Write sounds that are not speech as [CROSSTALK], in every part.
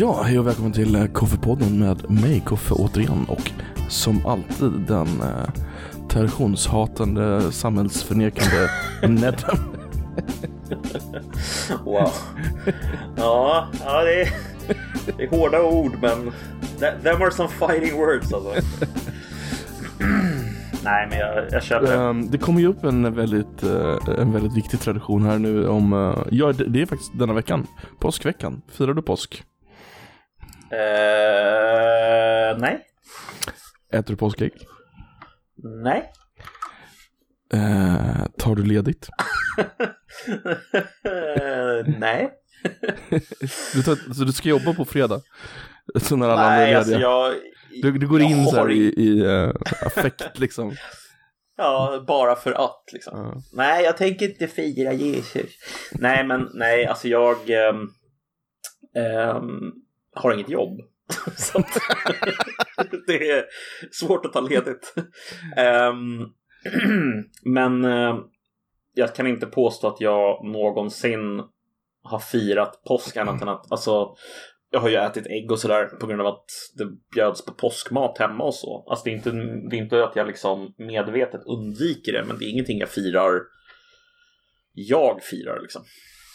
Ja, hej och välkommen till eh, Koffepodden med mig, Koffe, återigen. Och som alltid den eh, traditionshatande, samhällsförnekande [LAUGHS] Nedden. Wow. Ja, ja det, är, det är hårda ord men them are some fighting words alltså. [CLEARS THROAT] Nej men jag, jag köper det. Ehm, det kommer ju upp en väldigt, eh, en väldigt viktig tradition här nu om, eh, ja det, det är faktiskt denna veckan, påskveckan. Firar du påsk? Eh, nej. Äter du påskägg? Nej. Eh, tar du ledigt? [LAUGHS] nej. [LAUGHS] Du, tar, så du ska jobba på fredag? Så när alla andra Nej, alltså jag... Du, du går jag in så här i, i eh, affekt [LAUGHS] liksom. Ja, bara för att liksom. Ja. Nej, jag tänker inte fira Jesus. Nej, men nej, alltså jag ehm, ehm, har inget jobb. [LAUGHS] Så att, [LAUGHS] det är svårt att ta ledigt. Um, [CLEARS THROAT] men uh, jag kan inte påstå att jag någonsin har firat påsk annat än att alltså jag har ju ätit ägg och sådär på grund av att det bjöds på påskmat hemma och så. Alltså det är inte, det är inte att jag liksom medvetet undviker det, men det är ingenting jag firar. Jag firar liksom.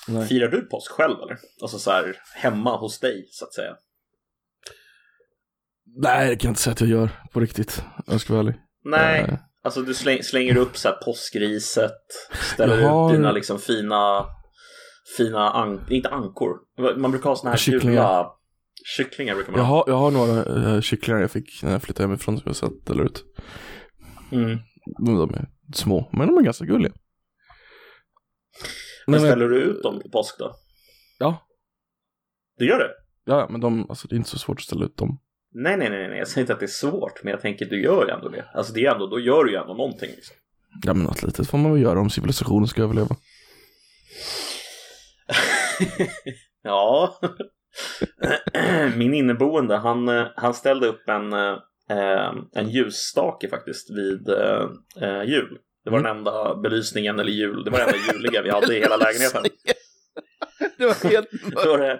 Nej. Firar du påsk själv eller? Alltså så här hemma hos dig så att säga. Nej, det kan jag inte säga att jag gör på riktigt. Jag ska vara ärlig. Nej, Nej. alltså du släng, slänger upp så här påskriset, ställer har- ut dina liksom fina, fina, an, inte ankor. Man brukar ha såna här Kycklingar. gula kycklingar. Brukar man Jag ha. har, jag har några äh, kycklingar jag fick när jag flyttade hemifrån som jag satt eller ut. Mm. De är små, men de är ganska gulliga. Men men, ställer du ut dem på påsk då? Ja. Du gör det? ja, men de, alltså det är inte så svårt att ställa ut dem. Nej, nej, nej, nej, jag säger inte att det är svårt, men jag tänker du gör ju ändå det. Alltså det är ändå, då gör du ju ändå någonting. Liksom. Ja, men något litet får man väl göra om civilisationen ska överleva. [LAUGHS] ja. [CLEARS THROAT] Min inneboende, han, eh, han ställde upp en, eh, en ljusstake faktiskt vid eh, eh, jul. Det var den enda belysningen eller jul, det var det enda juliga vi hade i hela lägenheten. [LAUGHS] det var helt [LAUGHS] Det var det,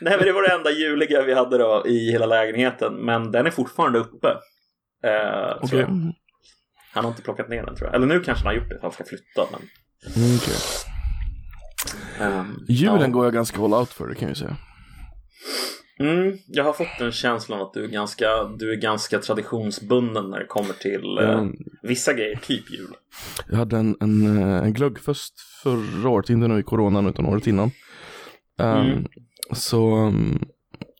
nej men det var det enda juliga vi hade då i hela lägenheten, men den är fortfarande uppe. Eh, jag. Han har inte plockat ner den tror jag. Eller nu kanske han har gjort det, han ska flytta. Men, Mm, okej. ehm, Julen ja. går jag ganska all out för, det kan jag ju säga. Mm, jag har fått en känsla av att du är ganska, du är ganska traditionsbunden när det kommer till eh, vissa grejer, typ jul. Jag hade en, en, eh, en glöggfest förra året, inte nu i coronan utan året innan. Um, Mm. Så um,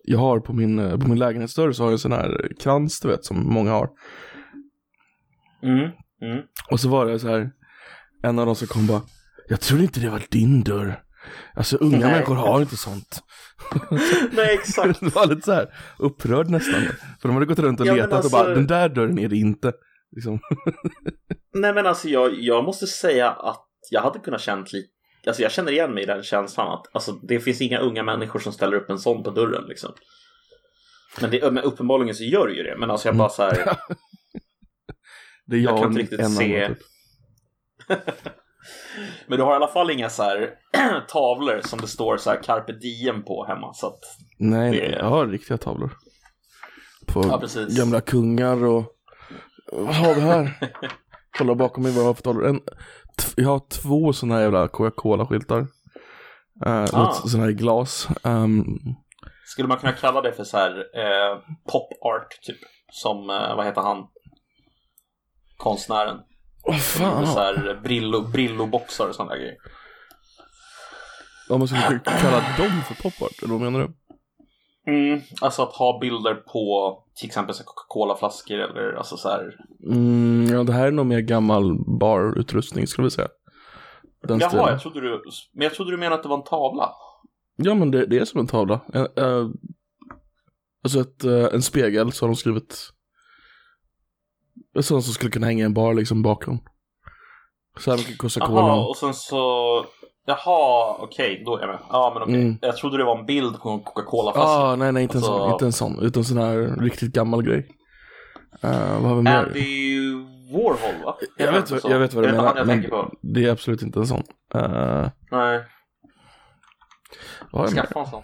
jag har på min, eh, på min lägenhetsdörr så har jag en sån här krans du vet som många har. Mm. Mm. Och så var det så här, en av dem som kom bara, jag tror inte det var din dörr. Alltså unga Nej. människor har inte sånt. [LAUGHS] Nej, exakt. [LAUGHS] det var lite så här upprörd nästan. För de hade gått runt och Ja, letat och alltså- bara, den där dörren är det inte. Liksom. [LAUGHS] Nej, men alltså jag, jag måste säga att jag hade kunnat känt lite Alltså jag känner igen mig i den känslan att alltså, det finns inga unga människor som ställer upp en sån på dörren liksom. Men, det, men uppenbarligen så gör det ju det. Men alltså jag bara så här, Det är jag, Jag kan och inte riktigt en se- annan typ. Men du har i alla fall inga så här [CLEARS THROAT] tavlor som det står så här carpe diem på hemma. Så att, Nej, Det- nej, jag har riktiga tavlor. På Ja, gamla kungar och... Vad har vi här? [LAUGHS] Kolla bakom mig vad jag har för tavlor. En, jag har två sådana här jävla Coca-Cola-skyltar. Uh, Ah. Sådana här i glas. Um, skulle man kunna kalla det för så här eh, pop art typ? Som, eh, vad heter han? Konstnären. Vad fan? Så här brillo, brilloboxar och sådana grejer. Om man skulle kalla dem för pop-art, eller vad menar du? Mm, alltså att ha bilder på till exempel Coca-Cola-flaskor eller alltså så här. Mm, ja, det här är nog mer gammal barutrustning skulle vi säga. Den Jaha, stilen. jag trodde du, men jag trodde du menade att det var en tavla. Ja, men det, det är som en tavla. En, eh, alltså ett, eh, en spegel så har de skrivit. En sån som skulle kunna hänga i en bar liksom bakom. Så här mycket kostar Jaha, cola. och sen så Jaha, okej, då är jag med. Ja, men okej. Mm. Jag trodde det var en bild på en Coca-Cola-flaska. Ah, nej, nej, inte en sån. Alltså- Inte en sån. Utan sån här riktigt gammal grej. Eh, vad har vi mer? Andy Warhol, va? Jag vet, vad- Så. jag vet vad du menar. jag men på? det är absolut inte en sån. Uh, Nej, vad har jag skaffa en sån.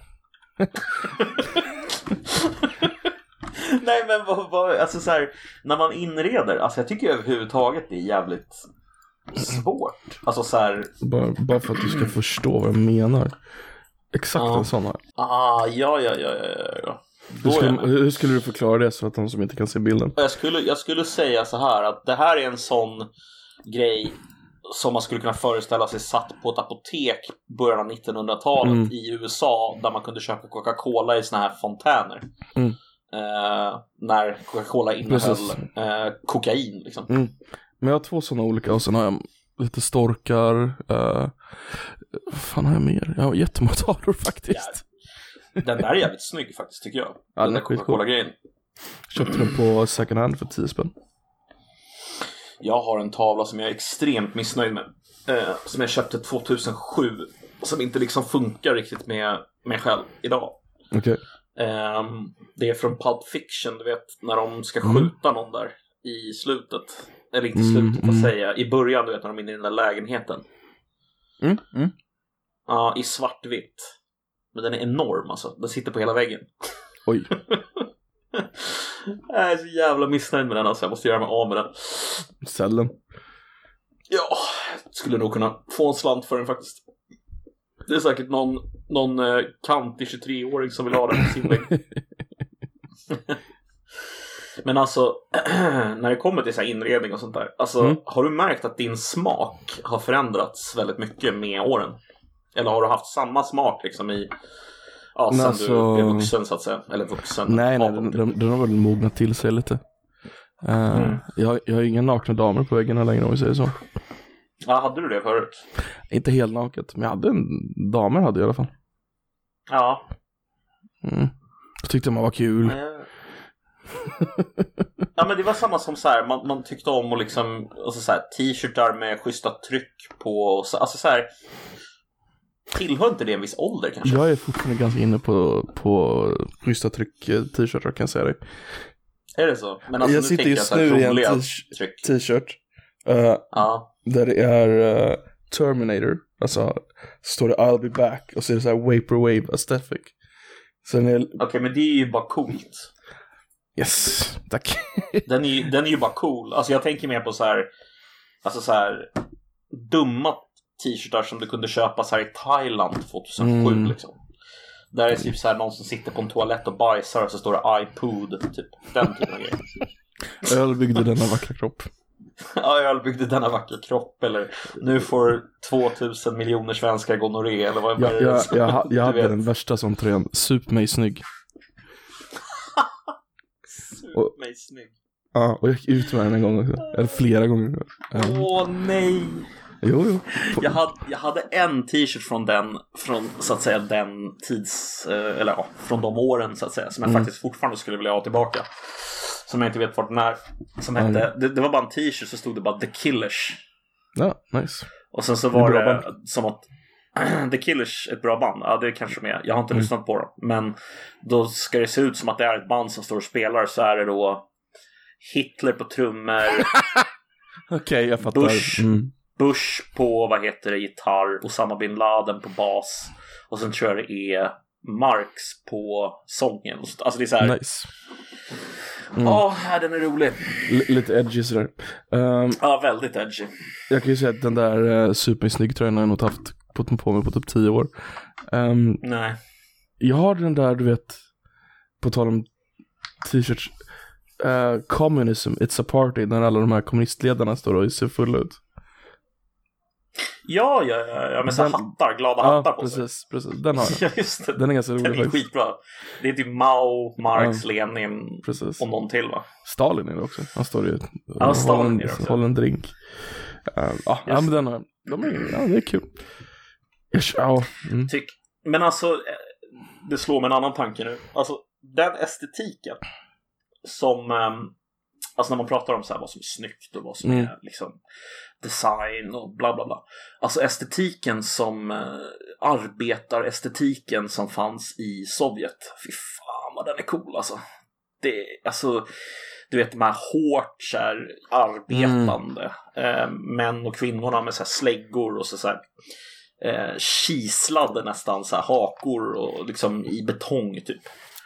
[LAUGHS] [LAUGHS] [LAUGHS] Nej men vad, vad, alltså så här, när man inreder, alltså jag tycker överhuvudtaget det är jävligt svårt. Alltså så här, Bara, bara för att du ska förstå vad jag menar. Exakt Ja. en sån här. ah, ja, ja, ja, ja, ja. Hur skulle, hur skulle du förklara det så att de som inte kan se bilden? Jag skulle, jag skulle säga så här att det här är en sån grej som man skulle kunna föreställa sig satt på ett apotek början av 1900-talet Mm. i USA där man kunde köpa Coca-Cola i såna här fontäner. Mm. Eh, när Coca-Cola innehöll eh, kokain liksom. Mm. Men jag har två sådana olika och sen har jag lite storkar. Vad fan har jag mer? Jag har jättemånga tavlor faktiskt. Den där är jävligt snygg faktiskt tycker jag. Ja, den där. Coca-Cola-grejen. Köpte den på second hand för 10 spänn. Jag har en tavla som jag är extremt missnöjd med. Eh, som jag köpte 2007. Som inte liksom funkar riktigt med mig själv idag. Okej. Ehm, det är från Pulp Fiction, du vet när de ska Mm. skjuta någon där i slutet. Eller inte Mm, slutet, vad mm. säger jag? I början, du vet när de är inne i den där lägenheten. Mm, mm. Ja, i svartvitt. Men den är enorm alltså. Den sitter på hela väggen. Oj. [LAUGHS] jag är så jävla missnöjd med den alltså. Jag måste göra mig av med den. Cellen. Ja, skulle nog kunna få en slant för den faktiskt. Det är säkert någon, någon eh, kantig 23-åring som vill ha den på sin vägg. [LAUGHS] Men alltså, [CLEARS THROAT] när det kommer till så inredning och sånt där. Alltså, Mm. har du märkt att din smak har förändrats väldigt mycket med åren? Eller har du haft samma smak liksom i, ja, sen alltså- du blev vuxen så att säga? Eller vuxen? Nej, nej, den, den, den har väl mognat till sig lite. Eh, Mm. jag, jag har inga nakna damer på väggarna längre om vi säger så. Ja, hade du det förut? Inte helt naket, men jag hade en, damer hade jag i alla fall. Ja. Mm. Jag tyckte man var kul. Eh. ja men det var samma som så här, man, man tyckte om att liksom, alltså så här, t-shirtar med schyssta tryck på, och så, alltså så här. Tillhör inte det en viss ålder kanske? Jag är fortfarande ganska inne på, på schyssta tryck eh, t-shirtar kan jag säga dig. Är det så? Men alltså jag nu sitter just nu i en t-shirt. eh, Ja. Där det är eh, Terminator. Alltså, så står det I'll be back och så är det så här Vaporwave aesthetic. Sen är Okej men det är ju bara coolt. Yes, tack. [LAUGHS] Den är, ju, den är ju bara cool. Alltså jag tänker mer på så här, alltså så här dumma t-shirtar som du kunde köpa så här i Thailand 2007 Mm. liksom. Där är det typ så här någon som sitter på en toalett och bajsar och så står det iPod, typ den typen av grejer. [LAUGHS] Öl byggde denna vackra kropp. [LAUGHS] Ja, jag byggde denna vackra kropp eller nu får 2000 miljoner svenskar gonorré eller vad Jag, är det jag, jag, jag [LAUGHS] du hade vet. den värsta som tröjan. Sup mig snygg. [LAUGHS] Sup mig snygg. Ja, och jag gick ut med den en gång också. Eller flera gånger. Um, Åh nej! jo, jo. Jag hade, jag hade en t-shirt från den, från så att säga den tids, eh, eller ja, från de åren så att säga, som jag Mm. faktiskt fortfarande skulle vilja ha tillbaka. Som jag inte vet vart den är. Som hette, det, det var bara en t-shirt så stod det bara The Killers. Ja, nice. Och sen så Det var bra det som att [CLEARS THROAT] The Killers är ett bra band, ja det kanske de är. Jag har inte Mm. lyssnat på dem. Men då ska det se ut som att det är ett band som står och spelar så är det då Hitler på trummor, [LAUGHS] Okej, jag fattar. Bush. Mm. Bush på, vad heter det, gitarr, Osama bin Laden på bas. Och sen tror jag det är Marx på sången. Alltså det är så här, Nice. Mm. ja, den är rolig. L- lite edgy sådär. Um, Ja, väldigt edgy. jag kan ju säga att den där uh, supersnygg tröjan har jag nog haft på, på mig på typ tio år. Um, Nej. jag har den där, du vet, på tal om t-shirts. Uh, communism, it's a party, när alla de här kommunistledarna står och ser fulla ut. Ja, ja, ja, ja med så Den- hattar, glada hattar Ja, på sig. precis, precis. Den har jag. [LAUGHS] Ja, just det. Den är ganska rolig Den är faktiskt. skitbra. Det är typ Mao, Marx, Lenin Precis. och någon till va? Stalin är det också. Han står ju Ja, håller, en, håller en drink. Uh, ja, ja, men den har de är, ja, det är kul. Yes, ja, mm. Tyck. Men alltså, eh, det slår mig en annan tanke nu. Alltså, den estetiken som, ehm, alltså när man pratar om så här vad som är snyggt och vad som Mm. är liksom design och bla bla bla. Alltså estetiken som uh, arbetarestetiken som fanns i Sovjet. Fy fan vad den är cool alltså. Det, alltså, du vet de här hårt så här, arbetande eh, män och kvinnorna med så här släggor och så, så här, eh, kislade nästan så här hakor och liksom i betong typ.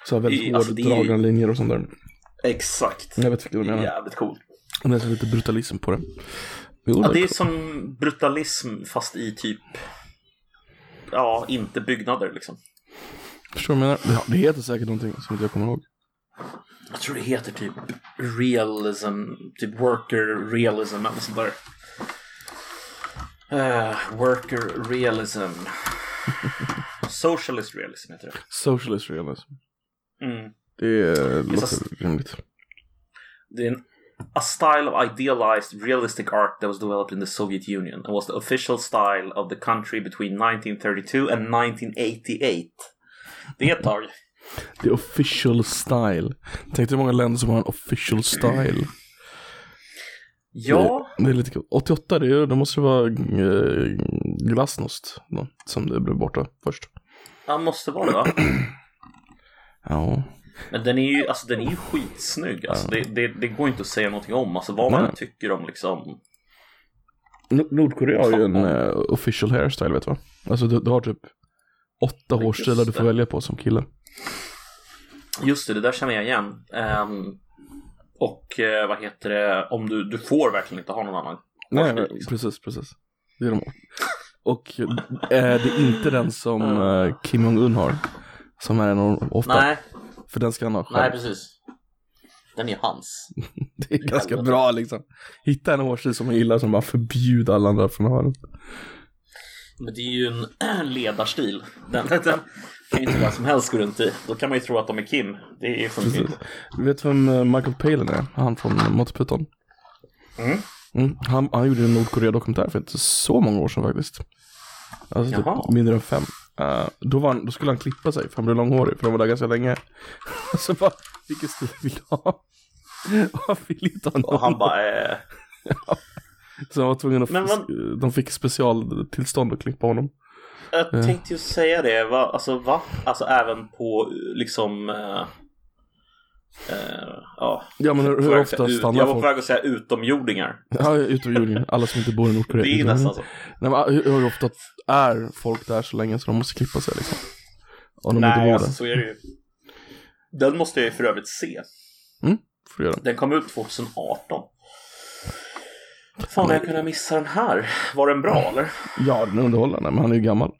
Så här väldigt Det- alltså, hård det är- dragna linjer och sånt där. Exakt. Jag vet vilka du menar. Jävligt cool. Och Det är så lite brutalism på det. Jo, Ja, det är som brutalism fast i typ, ja, inte byggnader liksom. Förstår du vad jag menar? Det, det heter säkert någonting som inte jag kommer ihåg. Jag tror det heter typ realism, typ worker realism eller sånt där. Eh, worker realism. [LAUGHS] Socialist realism heter det. Socialist realism. Mm. Det låter rimligt. Det är en, a style of idealized realistic art that was developed in the Soviet Union and was the official style of the country between 1932 and 1988. Det är ett tag. Är official style. Tänk dig hur många länder som har en official style. Ja, Det, det är lite kul. 88, det, är, det måste vara eh, glasnost då, som det blev borta först. han måste vara det va? [CLEARS THROAT] Ja. Men den är ju, alltså, den är ju skitsnygg. Alltså, det, det, det går inte att säga någonting om. Alltså, vad man Nej. än tycker om liksom. Nord- Nordkorea har ju en eh, official hairstyle vet du va? Alltså du, du har typ åtta hårstilar du får välja på som kille. Just det, det där känner jag igen. Ehm, och eh, vad heter det, om du, du får verkligen inte ha någon annan. Nej, men liksom. precis, precis. Det är de. Och eh, det är inte den som [LAUGHS] eh, Kim Jong-Un har. Som är en av ofta. Nej, För den ska han ha nej själv. precis. Den är hans. [LAUGHS] Det är ganska helvete. bra liksom. Hitta en hårstil som man gillar som bara förbjuder alla andra från att ha den. Men det är ju en [CLEARS THROAT] ledarstil. Den, den kan ju inte vem som helst gå runt i. Då kan man ju tro att de är Kim. Det är ju funkar Precis. inte. Du vet vem eh, Michael Palin är? Han från Monty Python. Mm. Mm. Han, han gjorde en Nordkorea-dokumentär för inte så många år sedan faktiskt. Alltså Jaha. typ mindre än fem. Eh, då, var han, då skulle han klippa sig för han blev långhårig för han var där ganska länge. [LAUGHS] så bara, vilken stil vill du ha? Och han ville inte ha någon. Och han bara, eh, [LAUGHS] Så han var tvungen att, Men vad- de fick specialtillstånd att klippa honom. jag tänkte ju säga det. Va? Alltså va? Alltså även på liksom, eh, ja. Ja men hur, hur ofta stannar Jag var på väg att säga utomjordingar. Ja, utom jorden. Alla som inte bor i Nordkorea. Det är nästan så. Nej, men hur, hur ofta är folk där så länge så de måste klippa sig liksom? Om de inte Nej, bor alltså där. så är det ju. Den måste jag ju för övrigt se. Får du göra. Den kom ut 2018. Fan, jag kunde missa den här. Var den bra eller? Ja, den är underhållande, men han är ju gammal.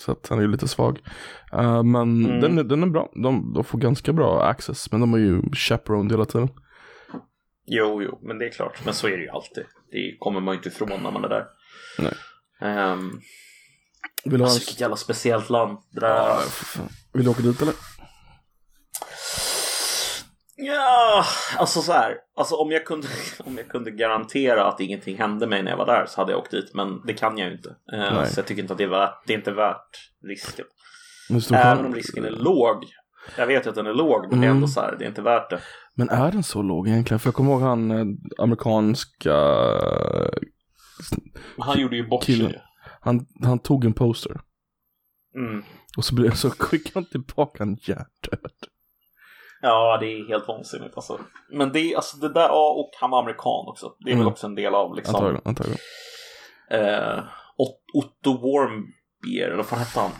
Så att han är ju lite svag. Eh, men Mm. den, den är bra. De, de får ganska bra access, men de är ju chaperoned hela tiden. Jo, jo, men det är klart. Men så är det ju alltid. Det kommer man ju inte ifrån när man är där. Nej. Ehm, Vill du, ha alltså vilket jävla speciellt land. Det där. ja. Vill du åka dit eller? Ja, alltså så här. Alltså om jag, kunde, [LAUGHS] om jag kunde garantera att ingenting hände mig när jag var där så hade jag åkt dit. Men det kan jag ju inte. Eh, Nej. så jag tycker inte att det är värt, det är inte värt risken. Även om risken är låg. Jag vet ju att den är låg, men det är Mm. ändå så här, det är inte värt det. Men är den så låg egentligen? För jag kommer ihåg han eh, amerikanska... Han gjorde ju bort sig. Han, han tog en poster. Mm. Och så, blev, så skickade han tillbaka en hjärndöd. Ja, det är helt vansinnigt alltså. Men det är alltså det där, ja, och han var amerikan också. Det är Mm. väl också en del av liksom Antagligen. antagligen. eh, Ot- Otto Warmbier, eller vad hette han?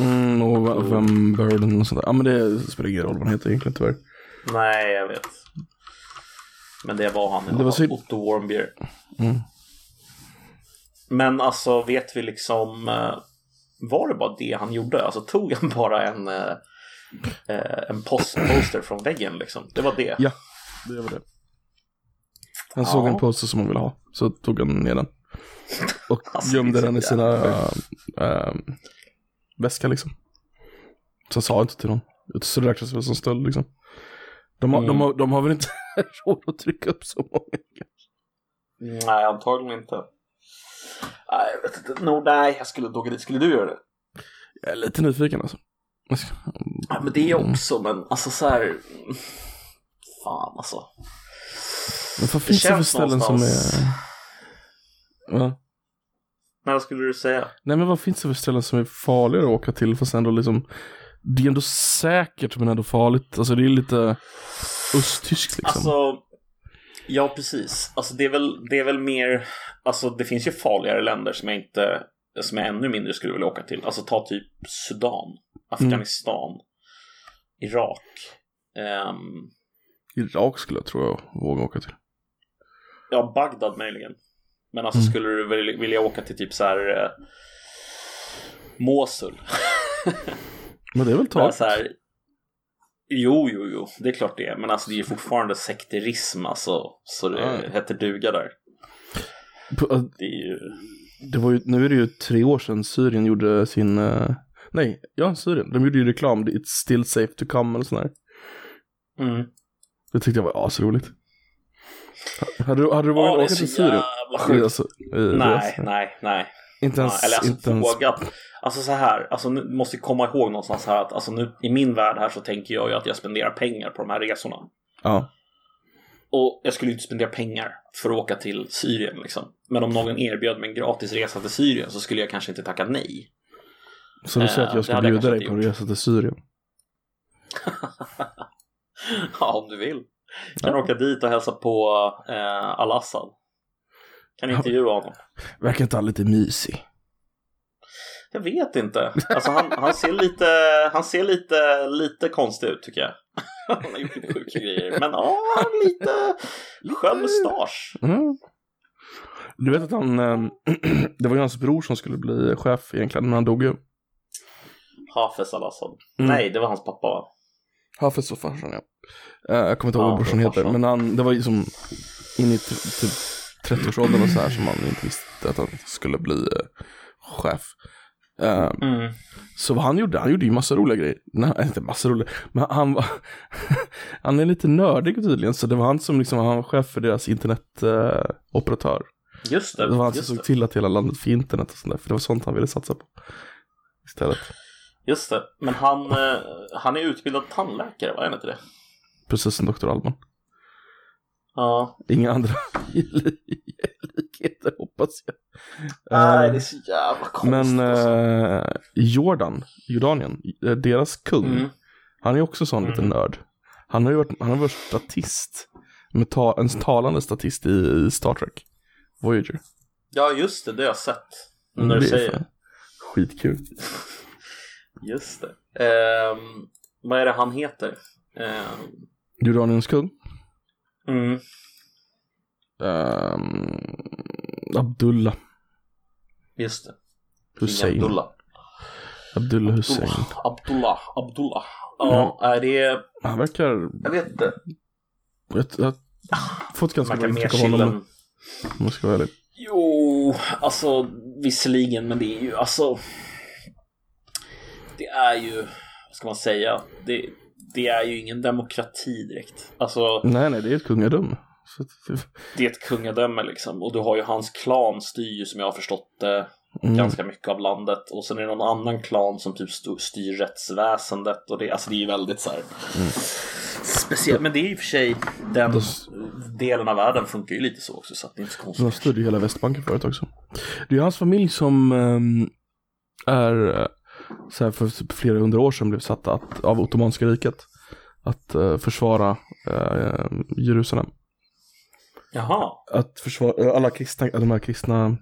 Mm, och v- vem Burden och sånt där. Ja men det spelar ingen roll vad han heter egentligen tyvärr. Nej, jag vet. Men det var han Det var synd. Otto Warmbier. Mm. Men alltså, vet vi liksom, eh, var det bara det han gjorde? Alltså tog han bara en, eh, eh, en post poster från väggen liksom? Det var det? Ja, det var det. Han Ja. såg en poster som han ville ha, så tog han ner den. Och [LAUGHS] Alltså, gömde den i sina jävla äh, väska liksom. Så sa inte till någon. Så det räknas väl som stöld liksom. De har, de Mm. har, de har väl inte [LAUGHS] råd att trycka upp så många. Nej, antagligen inte. Nej, jag vet inte. No, nej, jag skulle åka dit. Skulle du göra det? Jag är lite nyfiken alltså. Ja, men det är också, men alltså så här... Fan alltså. Men vad finns det för känns ställen som någonstans- är... Ja. Vad skulle du säga? Nej men vad finns det för ställen som är farligare att åka till fast ändå liksom Det är ändå säkert men ändå farligt. Alltså det är lite östtyskt liksom. Alltså, ja precis. Alltså det är väl, det är väl mer, alltså det finns ju farligare länder som jag inte som jag ännu mindre skulle vilja åka till. Alltså ta typ Sudan, Afghanistan, Irak. Ehm, Irak skulle jag tror jag våga åka till. ja, Bagdad möjligen. Men alltså Mm. skulle du vilja, åka till typ så här eh, Mosul? Men det är väl [LAUGHS] här, jo, jo, jo, det är klart det är. Men alltså det är ju fortfarande sekterism alltså. Så det Ja. heter duga där. Det är ju... Det var ju, nu är det ju tre år sedan Syrien gjorde sin, eh, nej, ja Syrien, de gjorde ju reklam, It's still safe to come eller sån här. Mm. Det tyckte jag var asroligt. Hade du, hade du vågat är åka till Syrien? Alltså, eh, Nej, nej, nej. Inte ens, Ja, eller alltså inte ens, vågat. Alltså så här, alltså nu måste jag komma ihåg någonstans här att alltså nu i min värld här så tänker jag ju att jag spenderar pengar på de här resorna. ja. Och jag skulle ju inte spendera pengar för att åka till Syrien liksom. Men om någon erbjöd mig en gratis resa till Syrien så skulle jag kanske inte tacka nej. Så du säger Eh, att jag det ska jag bjuda dig på en resa till Syrien? [LAUGHS] ja, om du vill. Kan åka dit och hälsa på eh, Al-Assad. Kan intervjua honom. Verkar inte han lite mysig? Jag vet inte. Alltså han, han ser lite, han ser lite, lite konstig ut tycker jag. [LAUGHS] Han har gjort lite sjuka grejer. Men ja, lite skön mustasch. Mm. Du vet att han, eh, [CLEARS THROAT] det var ju hans bror som skulle bli chef egentligen, men han dog ju. Hafez al-Assad. Mm. Nej, det var hans pappa va? Hafez och farsan ja. Eh, jag kommer inte ihåg Ja, vad brorsan heter, men han, det var ju som in i typ 30-årsåldern och så här som han inte visste att han skulle bli eh, chef. Eh, Mm. så vad han gjorde, han gjorde ju massa roliga grejer. Nej, inte massa roliga, men han var, [LAUGHS] han är lite nördig tydligen, så det var han som liksom, han var chef för deras internetoperatör. Operatör. Just det. det var han som såg till att hela landet fick internet och sånt där, för det var sånt han ville satsa på. Istället. Just det. Men han, eh, han är utbildad tandläkare, var han inte det? Precis som Dr. Alban. Ja. Inga andra [LAUGHS] likheter hoppas jag. Nej, Eh, det är så jävla konstigt. Men alltså. eh, Jordan, Jordanien, eh, deras kung, Mm. han är också sån liten nörd. Han har ju varit, han har varit statist, med ta, en talande statist i, i Star Trek, Voyager. Ja, just det. Det har jag sett. Mm, när du det är säger fan. Skitkul. Just det. Ehm, vad är det han heter? Ehm, Jordaniens kung, mm. ehm, Abdullah Just det. Hussein. Abdullah. Abdullah Hussein. Abdullah. Abdullah. Abdullah. Ja, är det... Han verkar, Jag vet inte. jag, jag har fått ganska bra intryck av honom om jag ska vara ärlig. Jo, alltså visserligen, men det är ju alltså... Det är ju, vad ska man säga? Det, det är ju ingen demokrati direkt. Alltså, Nej, nej, det är ett kungadöme. Det är ett kungadöme liksom. Och du har ju hans klan styr ju som jag har förstått det Mm. ganska mycket av landet. Och sen är det någon annan klan som typ st- styr rättsväsendet. Och det, alltså det är ju väldigt så här speciellt. Men det är i och för sig, den Dos- delen av världen funkar ju lite så också. Så att det är inte så konstigt. de styrde ju hela Västbanken förut också. Det är ju hans familj som ehm, är, så här, för flera hundra år sedan blev satta att, av Ottomanska riket att eh, försvara eh, Jerusalem. Jaha. Att försvara eh, alla kristna, de här kristna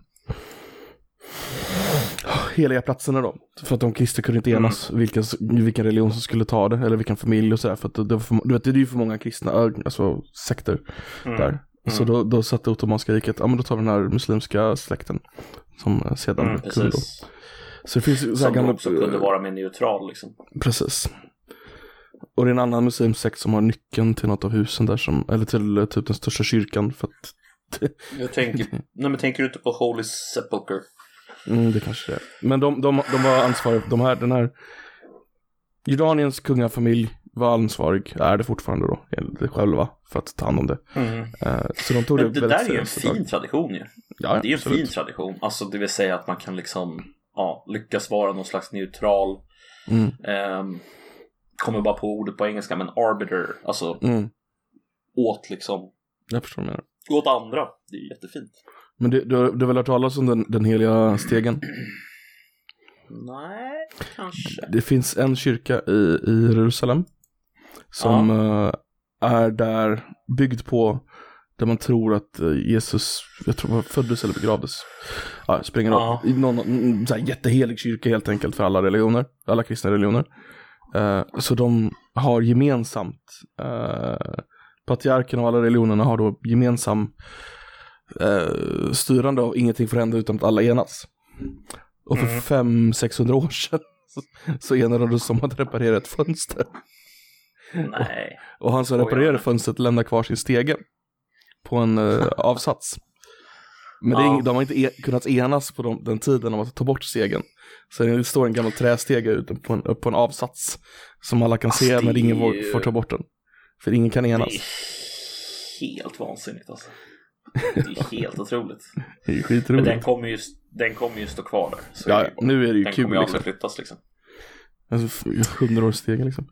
heliga platserna då. För att de kristna kunde inte enas vilken, vilken religion som skulle ta det, eller vilken familj och sådär. För att det, var för, du vet, det är ju för många kristna, alltså sekter där. Så då, då satte Ottomanska riket, ja men då tar vi den här muslimska släkten. Som eh, sedan Mm, kunde då. Så det finns så Som gamla... också kunde vara mer neutral liksom. Precis. Och det är en annan muslimsekt som har nyckeln till något av husen där som, eller till eh, typ den största kyrkan för att [LAUGHS] Jag tänker, nej men tänker du inte på Holy Sepulchre? Mm, det kanske det är. Men de, de, de var ansvariga, de här, den här Jordaniens kungafamilj var ansvarig, är det fortfarande då, enligt själva, för att ta hand om det. Eh, så de tog Men det det väldigt där är ju en fin tradition ju. Ja, Det är ju en absolut. fin tradition. Alltså det vill säga att man kan liksom ja, lyckas vara någon slags neutral. Mm, ehm, kommer bara på ordet på engelska, men arbiter. Alltså mm, åt liksom, jag förstår vad du menar. åt andra. Det är jättefint. Men du, du, har- du har väl hört talas om den, den heliga stegen? Nej, kanske. Det finns en kyrka i, i Jerusalem som eh, är där byggd på Där man tror att eh, Jesus, jag tror han föddes eller begravdes. Ja, springer Ja. i någon så här, jättehelig kyrka helt enkelt för alla religioner, alla kristna religioner. Eh, så de har gemensamt, uh, patriarken och alla religionerna har då gemensam eh, styrande av ingenting får hända utan att alla enas. Och för Mm. fem 600 år sedan så, så enades de om att reparera ett fönster. Nej. Och han som reparerade fönstret lämnar kvar sin stege på en eh, avsats. Men det är, Ja. ing- de har inte e kunnat enas på de, den tiden om att ta bort stegen. Så det står en gammal trästege ute på en, upp på en avsats som alla kan Alltså, se det men ingen är vår- får ta bort den. För ingen kan Det enas. är helt vansinnigt alltså. [LAUGHS] Det är helt otroligt. Det är Men skitroligt. den kommer ju, den kommer ju stå kvar där. Så Ja, är det nu är det ju den kul kommer ju aldrig liksom. flyttas liksom. Alltså, hundra år stegen liksom.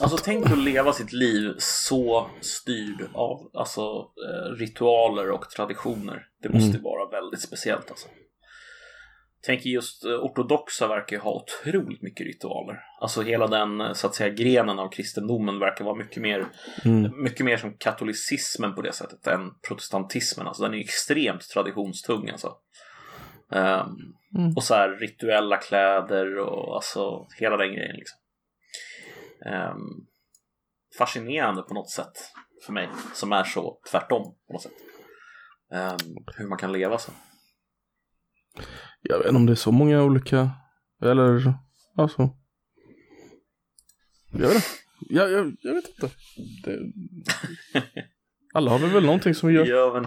Alltså tänk att leva sitt liv så styrd av alltså, eh, ritualer och traditioner. Det måste Mm. vara väldigt speciellt alltså. Tänk just eh, ortodoxa verkar ju ha otroligt mycket ritualer. Alltså hela den eh, så att säga grenen av kristendomen verkar vara mycket mer, Mm. mycket mer som katolicismen på det sättet än protestantismen. Alltså den är extremt traditionstung alltså. Ehm, Mm. och så här rituella kläder och alltså hela den grejen liksom. Ehm, fascinerande på något sätt för mig som är så tvärtom på något sätt. Ehm, hur man kan leva så. Jag vet inte om det är så många olika, eller alltså. Jag vet inte. Jag, jag, jag vet inte. Det... [LAUGHS] Alla har väl väl någonting som gör. Ja, men...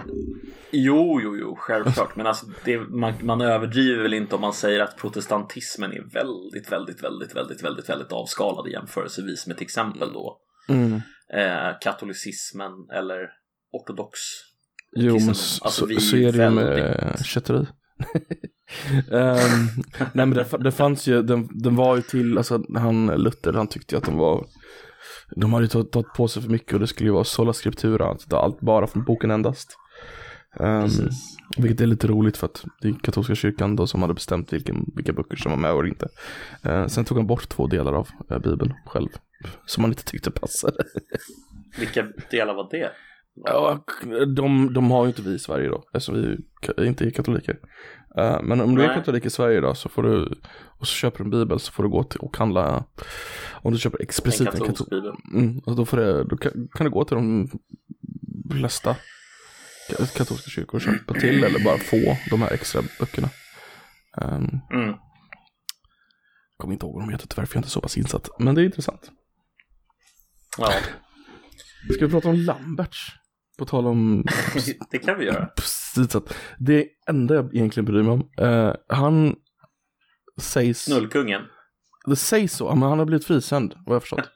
Jo, jo, jo, självklart. Men alltså, det, man, man överdriver väl inte om man säger att protestantismen är väldigt, väldigt, väldigt, väldigt, väldigt, väldigt avskalad jämförelsevis med till exempel då Mm. eh, katolicismen eller ortodox. Jo, men så, Alltså, är så är det ju med väldigt- kätteri. [LAUGHS] Ehm, nej men det, det fanns ju, den, den var ju till, alltså han Luther, han tyckte ju att de var, de hade ju tagit, tagit på sig för mycket och det skulle ju vara sola scriptura, alltså allt bara från boken endast. Precis. vilket är lite roligt för att det är katolska kyrkan då som hade bestämt vilken, vilka böcker som var med och inte. Ehm, sen tog han bort två delar av eh, bibeln själv, som han inte tyckte passade. Vilka delar var det? Ja, de, de har ju inte vi i Sverige då, eftersom vi inte är katoliker. Eh, men om du är katolik i Sverige då så får du, och så köper du en bibel så får du gå till och handla, om du köper explicit en katolsk katol... bibel. Mm, då, får det, då kan, kan du gå till de flesta ka- katolska kyrkor och köpa till eller bara få de här extra böckerna. Um, Mm. kommer inte ihåg vad de heter tyvärr för jag är inte så pass insatt. Men det är intressant. Ja, Ska vi prata om Lamberts? På tal om [LAUGHS] det kan vi göra. Precis det enda jag egentligen bryr mig om, eh, han sägs, Snullkungen. det sägs så, men han har blivit frikänd vad jag förstått.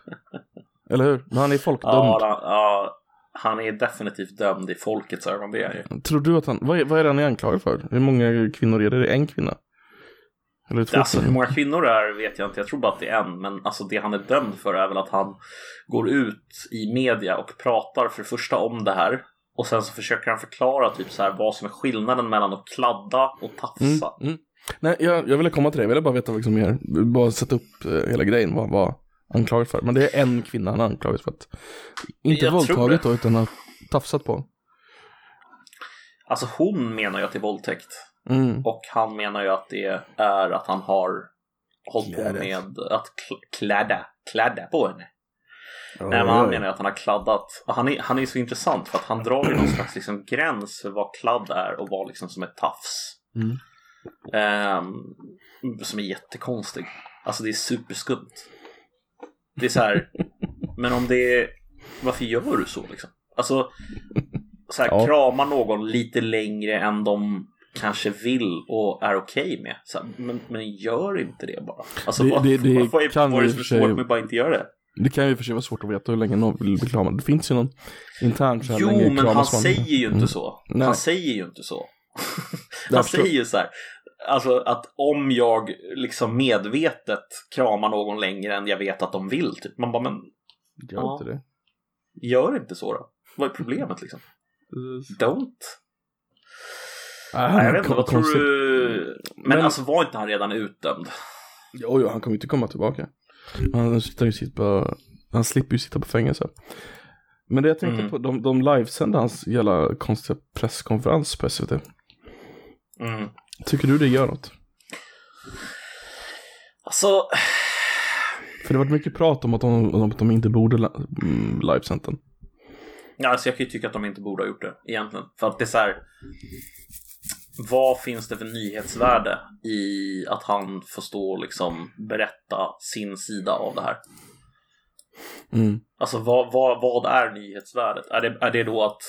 [LAUGHS] Eller hur? Men han är folkdömd. Ja, han, ja, han är definitivt dömd i folkets ögon, det är ju. Tror du att han, vad är, vad är han anklagad för? Hur många kvinnor är det? Är det en kvinna? Eller två Alltså hur många kvinnor det är vet jag inte, jag tror bara att det är en. Men alltså det han är dömd för är väl att han går ut i media och pratar för det första om det här. Och sen så försöker han förklara typ så här vad som är skillnaden mellan att kladda och Mm, tafsa. mm. Nej, jag, jag ville komma till det. Jag ville bara veta liksom mer, bara sätta upp eh, hela grejen, vad vad anklagad för. Men det är en kvinna han är anklagad för att, inte Jag våldtagit då, utan att tafsat på. Alltså hon menar ju att det är våldtäkt. Mm. Och han menar ju att det är att han har hållit på med att kl- kladda, kladda på henne. Nej, men han menar ju att han har kladdat. Och Han är, han är så intressant för att han drar ju någon slags liksom gräns för vad kladd är och vad liksom som är tafs. Mm. Ehm, som är jättekonstig. Alltså det är superskumt. Det är så här, [LAUGHS] men om det är, varför gör du så liksom? Alltså, så här, Ja. krama någon lite längre än de kanske vill och är okej med. Så men, men gör inte det bara. Alltså Det- vad, det- det vad, är, vad är det för svårt med att bara inte göra det? Det kan ju för sig vara svårt att veta hur länge någon vill bli kramad. Det finns ju någon intern så här Jo, länge men han man. säger ju inte Mm. så. Nej. Han säger ju inte så. [LAUGHS] Han säger ju så här. Alltså att om jag liksom medvetet kramar någon längre än jag vet att de vill. Typ. Man bara, men Gör Ja. inte det. gör inte så då. Vad är problemet liksom? Don't. Ah, Nej, jag vet inte, vad tror du? Men, Men- alltså var inte han redan utdömd? Jo, jo, han kommer inte komma tillbaka. Han, sitter ju sitta på, han slipper ju sitta på fängelse. Men det jag tänkte Mm. på, de, de livesände hans jävla konstiga presskonferens på SVT. Mm. Tycker du det gör något? Alltså, För det har varit mycket prat om att de, om att de inte borde mm, livesänt den. ja, alltså jag kan ju tycka att de inte borde ha gjort det egentligen. För att det är så här. Vad finns det för nyhetsvärde i att han får stå och liksom berätta sin sida av det här? Mm. Alltså vad, vad, vad är nyhetsvärdet? Är det, är det då att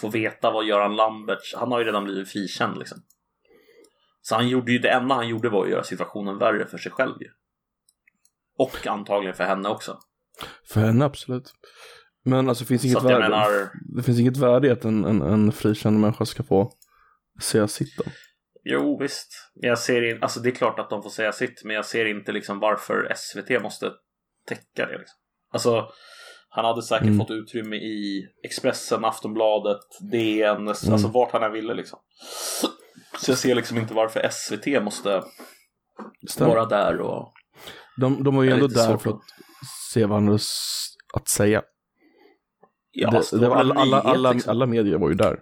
få veta vad Göran Lamberts, han har ju redan blivit frikänd liksom. Så han gjorde ju, det enda han gjorde var att göra situationen värre för sig själv ju. Och antagligen för henne också. För henne absolut. Men alltså finns inget värde. menar, Det finns inget värde i att en, en, en frikänd människa ska få säga sitt då. jo visst. Jag ser in, alltså det är klart att de får säga sitt, men jag ser inte liksom varför SVT måste täcka det liksom. Alltså, han hade säkert Mm. fått utrymme i Expressen, Aftonbladet, DN, alltså vart han än ville liksom. Så jag ser liksom inte varför SVT måste Stämmer. vara där och... De, de var ju ändå där för att- se vad han hade att säga. Ja, det, stå det var alla, alla, nyhet, alla, liksom. alla medier var ju där.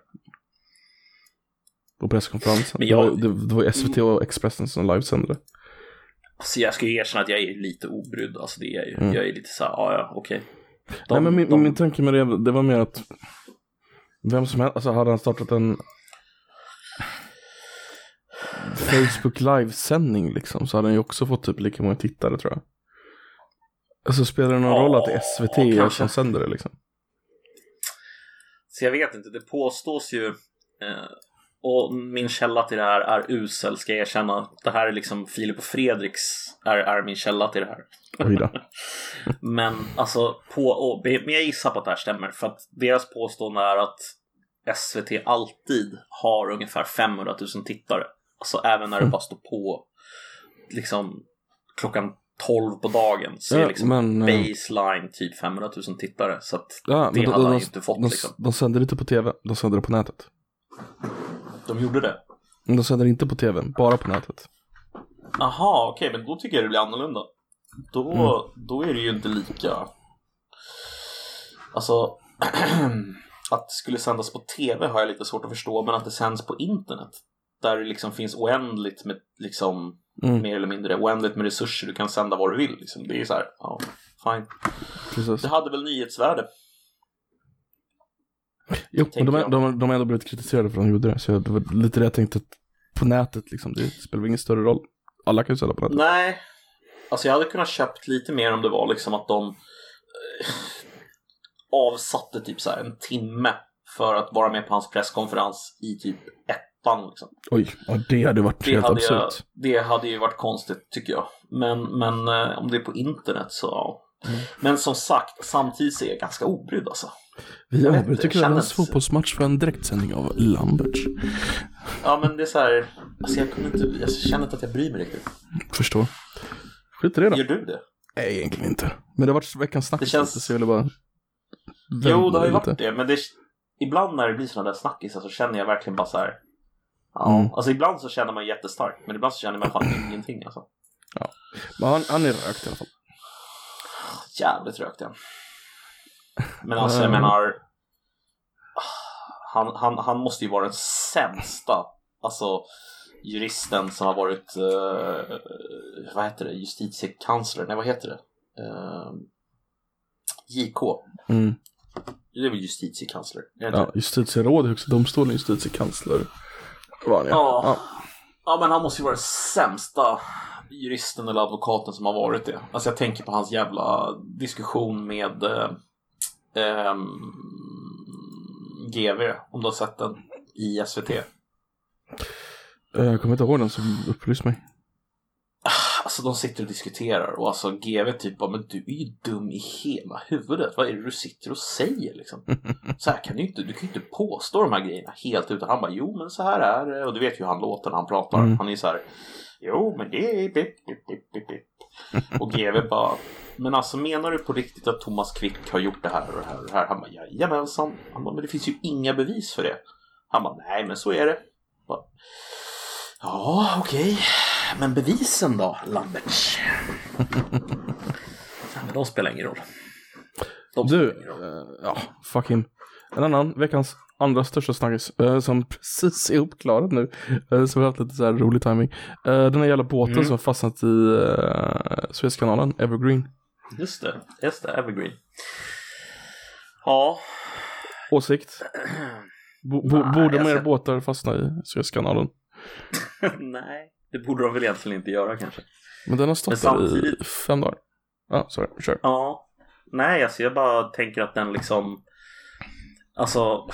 På presskonferensen. Men det, var, jag- det, var SVT och Expressen som livesände. Alltså jag ska ju erkänna att jag är lite obrydd, alltså det är jag ju. Mm. Jag är lite såhär, ja ja, okej. De- Nej men min, de- min tanke med det, det var mer att vem som helst, alltså hade han startat en Facebook livesändning liksom så hade han ju också fått typ lika många tittare tror jag. Alltså spelar det någon Ja, roll att det är SVT kanske. som sänder det liksom? Så jag vet inte, det påstås ju eh, och min källa till det här är usel, ska jag erkänna. Det här är liksom Filip och Fredriks är, är min källa till det här. Oj då. [LAUGHS] Men alltså, på, och, men jag gissar på att det här stämmer. För att deras påstående är att SVT alltid har ungefär 500 000 tittare. Alltså även när det bara står på liksom klockan 12 på dagen så är Ja, liksom men, eh, baseline typ 500 000 tittare. Så att Ja, det hade de, han ju inte fått de, liksom. de sänder inte på tv, de sänder det på nätet. De gjorde det. Men de sänder inte på tv, bara på nätet. Aha, okej, men då tycker jag det blir annorlunda. Då, Mm. då är det ju inte lika... Alltså, [CLEARS THROAT] att det skulle sändas på tv har jag lite svårt att förstå, men att det sänds på internet, där det liksom finns oändligt med, liksom, Mm, mer eller mindre, oändligt med resurser, du kan sända vad du vill. Liksom. Det är så här, ja, fine. precis. Det hade väl nyhetsvärde. Jo, men de, jag. de, de har ändå blivit kritiserade för att de gjorde det. Så jag, det var lite det jag tänkte att på nätet liksom, det spelar väl ingen större roll. Alla kan ju sända på nätet. Nej, alltså jag hade kunnat köpt lite mer om det var liksom att de eh, avsatte typ så här en timme för att vara med på hans presskonferens i typ ettan. Liksom. Oj, ja, det hade varit Det, helt hade jag, absurt. det hade ju varit konstigt tycker jag. Men, men eh, om det är på internet så ja. Mm. Men som sagt, samtidigt så är jag ganska obrydd alltså. Vi avbryter kvällens fotbollsmatch för en direktsändning av Lamberts. Ja men det är så här, alltså jag, kunde inte, jag känner inte att jag bryr mig riktigt. Förstår. Skit i det då. Gör du det? Nej, egentligen inte. Men det har varit veckans snack. Det känns- Så jag ville bara... Jo, det har ju varit det, men det, ibland när det blir sådana där snackisar så känner jag verkligen bara så här. Ja, Mm. alltså ibland så känner man jättestarkt, men ibland så känner man fan ingenting alltså. Men han, han är rökt i alla fall. Jävligt rökt igen. Men alltså jag Mm. menar. Han, han, han måste ju vara den sämsta, alltså juristen som har varit, eh, vad heter det, justitiekansler, nej vad heter det? Eh, JK, Mm. det är väl justitiekansler? Är det Ja, justitieråd, högsta domstolen, justitiekansler. Var han Ja. ja. Ja men han måste ju vara den sämsta juristen eller advokaten som har varit det. Alltså jag tänker på hans jävla diskussion med eh, ehm, GV, om du har sett den, i SVT. Eh, Jag kommer inte ihåg den som upplys mig. Alltså de sitter och diskuterar och alltså GV typ bara, men du är ju dum i hela huvudet. Vad är det du sitter och säger liksom? [LAUGHS] Så här kan du inte, du kan ju inte påstå de här grejerna helt utan han bara, jo men så här är det. Och du vet ju hur han låter när han pratar. Mm. Han är så här, jo men det är bip, bip, bip, bip, bip. Och GV bara, men alltså menar du på riktigt att Thomas Quick har gjort det här och det här och det här? Han bara, jajamensan. Han bara, men det finns ju inga bevis för det. Han bara, nej men så är det. Bara, Ja, okej. Men bevisen då, Lamberts? Men de spelar ingen roll. De Du, spelar ingen roll. eh, ja, fuck him. En annan, veckans andra största snackis, eh, som precis är uppklarad nu, eh, som vi har haft lite så här rolig timing. Eh, den här jävla båten Mm. som har fastnat i uh, Suezkanalen, Evergreen. Just det, just det, Evergreen. Ja, Åsikt? Bo, Nej, borde mer ser- båtar fastna i Suezkanalen? [LAUGHS] nej, det borde de väl egentligen inte göra kanske. Men den har stått Men där i samtidigt- fem dagar. Ja, ah, sorry, kör. Ja, nej, alltså jag bara tänker att den liksom, alltså,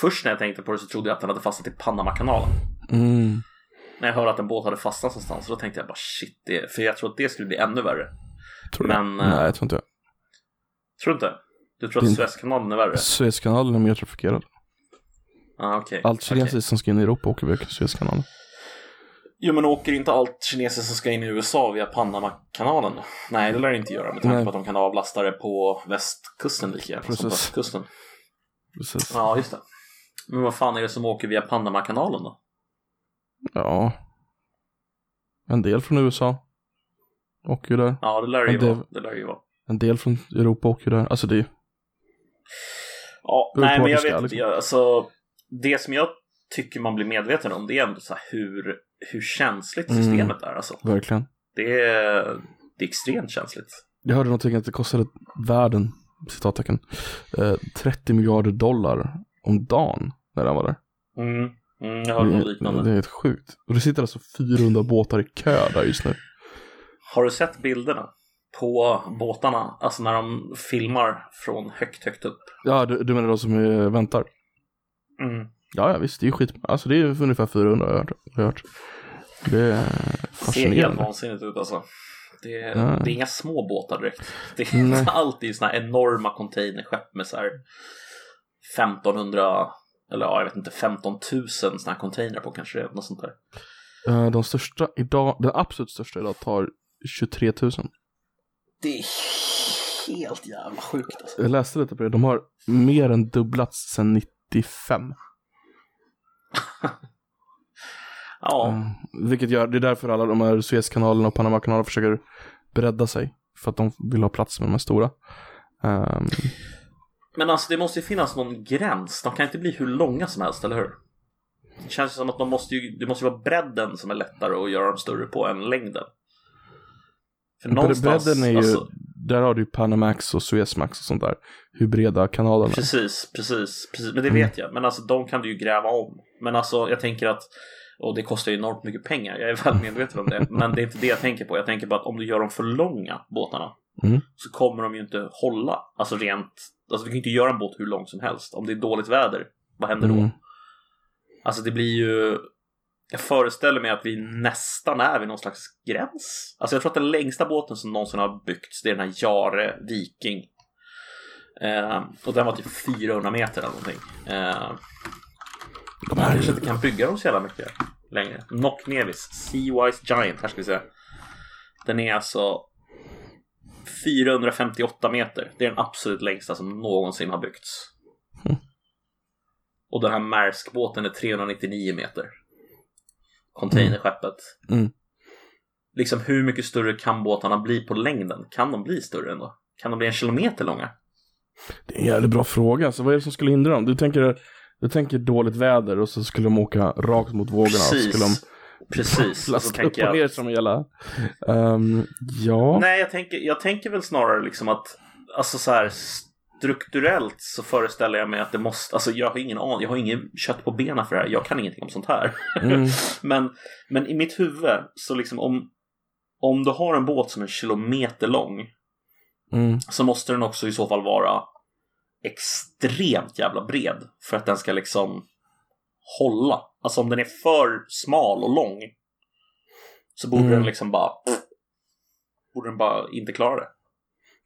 först när jag tänkte på det så trodde jag att den hade fastnat i Panamakanalen. Mm. När jag hörde att en båt hade fastnat någonstans, så då tänkte jag bara shit, det, för jag tror att det skulle bli ännu värre. Tror du? Men, eh, Nej, jag tror inte. Tror du inte? Du tror att Suezkanalen är värre? Suezkanalen är mer trafikerad. Ah, okej. Allt kinesiskt som ska in i Europa åker via Suezkanalen. Jo men åker inte allt kineser som ska in i USA via Panamakanalen? Nej det lär det inte göra med tanke på att de kan avlasta det på västkusten lika gärna som på östkusten. Precis. Ja just det. Men vad fan är det som åker via Panamakanalen då? Ja. En del från USA åker ju där. Ja det lär det ju vara. Det lär ju vara. En del från Europa åker ju där. Alltså det är Ja, Beror på nej men jag ska, vet liksom. Jag, alltså, det som jag tycker man blir medveten om det är ändå så här hur, hur känsligt Mm. systemet är alltså. verkligen. Det är, det är extremt känsligt. Jag hörde någonting att det kostade världen, citattecken, eh, 30 miljarder dollar om dagen när den var där. Mm. Mm, jag hörde något liknande. Det är helt sjukt. Och det sitter alltså 400 båtar i kö där just nu. Har du sett bilderna på båtarna? Alltså när de filmar från högt, högt upp. Ja, du, du menar de som eh, väntar? Mm. Ja, ja visst, det är ju skit. Alltså det är ungefär 400 har jag hört. Har jag hört. Det är Ser helt fascinerande. vansinnigt ut alltså. Det är, Ja. det är inga små båtar direkt. [LAUGHS] Det Nej. är alltid såna här enorma containerskepp med så här 1500 eller ja, jag vet inte, 15 000 såna här containrar på kanske det är, något sånt där. Eh, De största idag, den absolut största idag tar 23 000. Det är helt jävla sjukt alltså. Jag läste lite på det, de har mer än dubblats sedan 95. [LAUGHS] Ja, Mm. Vilket gör, det är därför alla de här Suezkanalerna och Panamakanalen försöker bredda sig. För att de vill ha plats med de här stora. Ehm, men alltså det måste ju finnas någon gräns. De kan inte bli hur långa som helst, eller hur? Det känns som att de måste ju, det måste ju vara bredden som är lättare att göra dem större på än längden. För någonstans, bredden är ju, alltså, där har du ju Panamax och Suezmax och sånt där. Hur breda kanalerna är. Precis, precis, precis. Men det Mm. vet jag. Men alltså de kan du ju gräva om. Men alltså jag tänker att, och det kostar ju enormt mycket pengar. Jag är väl [LAUGHS] medveten om det. Men det är inte det jag tänker på. Jag tänker på att om du gör dem för långa, båtarna, Mm. så kommer de ju inte hålla. Alltså rent, alltså du kan ju inte göra en båt hur lång som helst. Om det är dåligt väder, vad händer då? Mm. Alltså det blir ju, jag föreställer mig att vi nästan är vid någon slags gräns. Alltså jag tror att den längsta båten som någonsin har byggts, det är den här Jare Viking. Eh, och den var typ 400 meter eller någonting. Eh, De här, kanske inte kan bygga dem så jävla mycket längre. Nock Nevis, Seawise Giant, här ska vi se. Den är alltså 458 meter. Det är den absolut längsta som någonsin har byggts. Mm. Och den här Maersk-båten är 399 meter. Containerskeppet. Mm. Liksom hur mycket större kan båtarna bli på längden? Kan de bli större ändå? Kan de bli en kilometer långa? det är en jävligt bra fråga. Alltså, vad är det som skulle hindra dem? Du tänker, du tänker dåligt väder och så skulle de åka rakt mot vågorna. Så Precis. skulle de Precis. [LAUGHS] Så tänker jag... ner som en jävla... Ehm, ja. Nej, jag tänker, jag tänker väl snarare liksom att alltså så här strukturellt så föreställer jag mig att det måste, alltså jag har ingen aning, jag har ingen kött på benen för det här, jag kan ingenting om sånt här. Mm. [LAUGHS] men, men i mitt huvud så liksom om, om du har en båt som är en kilometer lång Mm. så måste den också i så fall vara extremt jävla bred för att den ska liksom hålla. Alltså om den är för smal och lång så borde Mm. den liksom bara borde den bara inte klara det.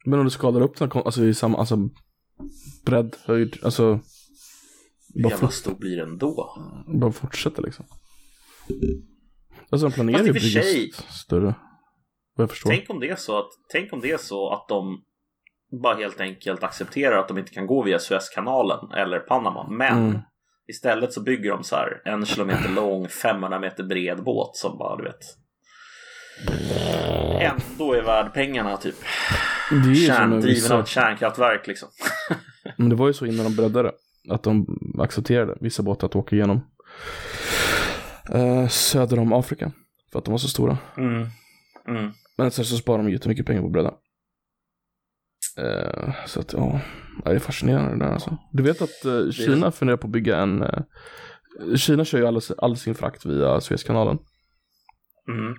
Men om du skadar upp den alltså, i samma, alltså bredd, höjd, alltså Hur bara, jävla stor blir den då? bara fortsätter liksom. Alltså de planerar ju för bygga större. Vad jag förstår. Tänk om det är så att, tänk om det är så att de bara helt enkelt accepterar att de inte kan gå via Suezkanalen eller Panama. Men Mm. istället så bygger de så här en kilometer lång, 500 meter bred båt som bara du vet ändå är värd pengarna typ. Det är ju Kärn, driven av ett kärnkraftverk liksom. [LAUGHS] men det var ju så innan de breddade att de accepterade vissa båtar att åka igenom eh, söder om Afrika för att de var så stora. Mm. Mm. Men sen så sparar de jättemycket pengar på att bredda. Eh, så att ja, det är fascinerande det där alltså. Du vet att eh, Kina funderar på att bygga en, eh, Kina kör ju all, all sin frakt via Suezkanalen. Mm.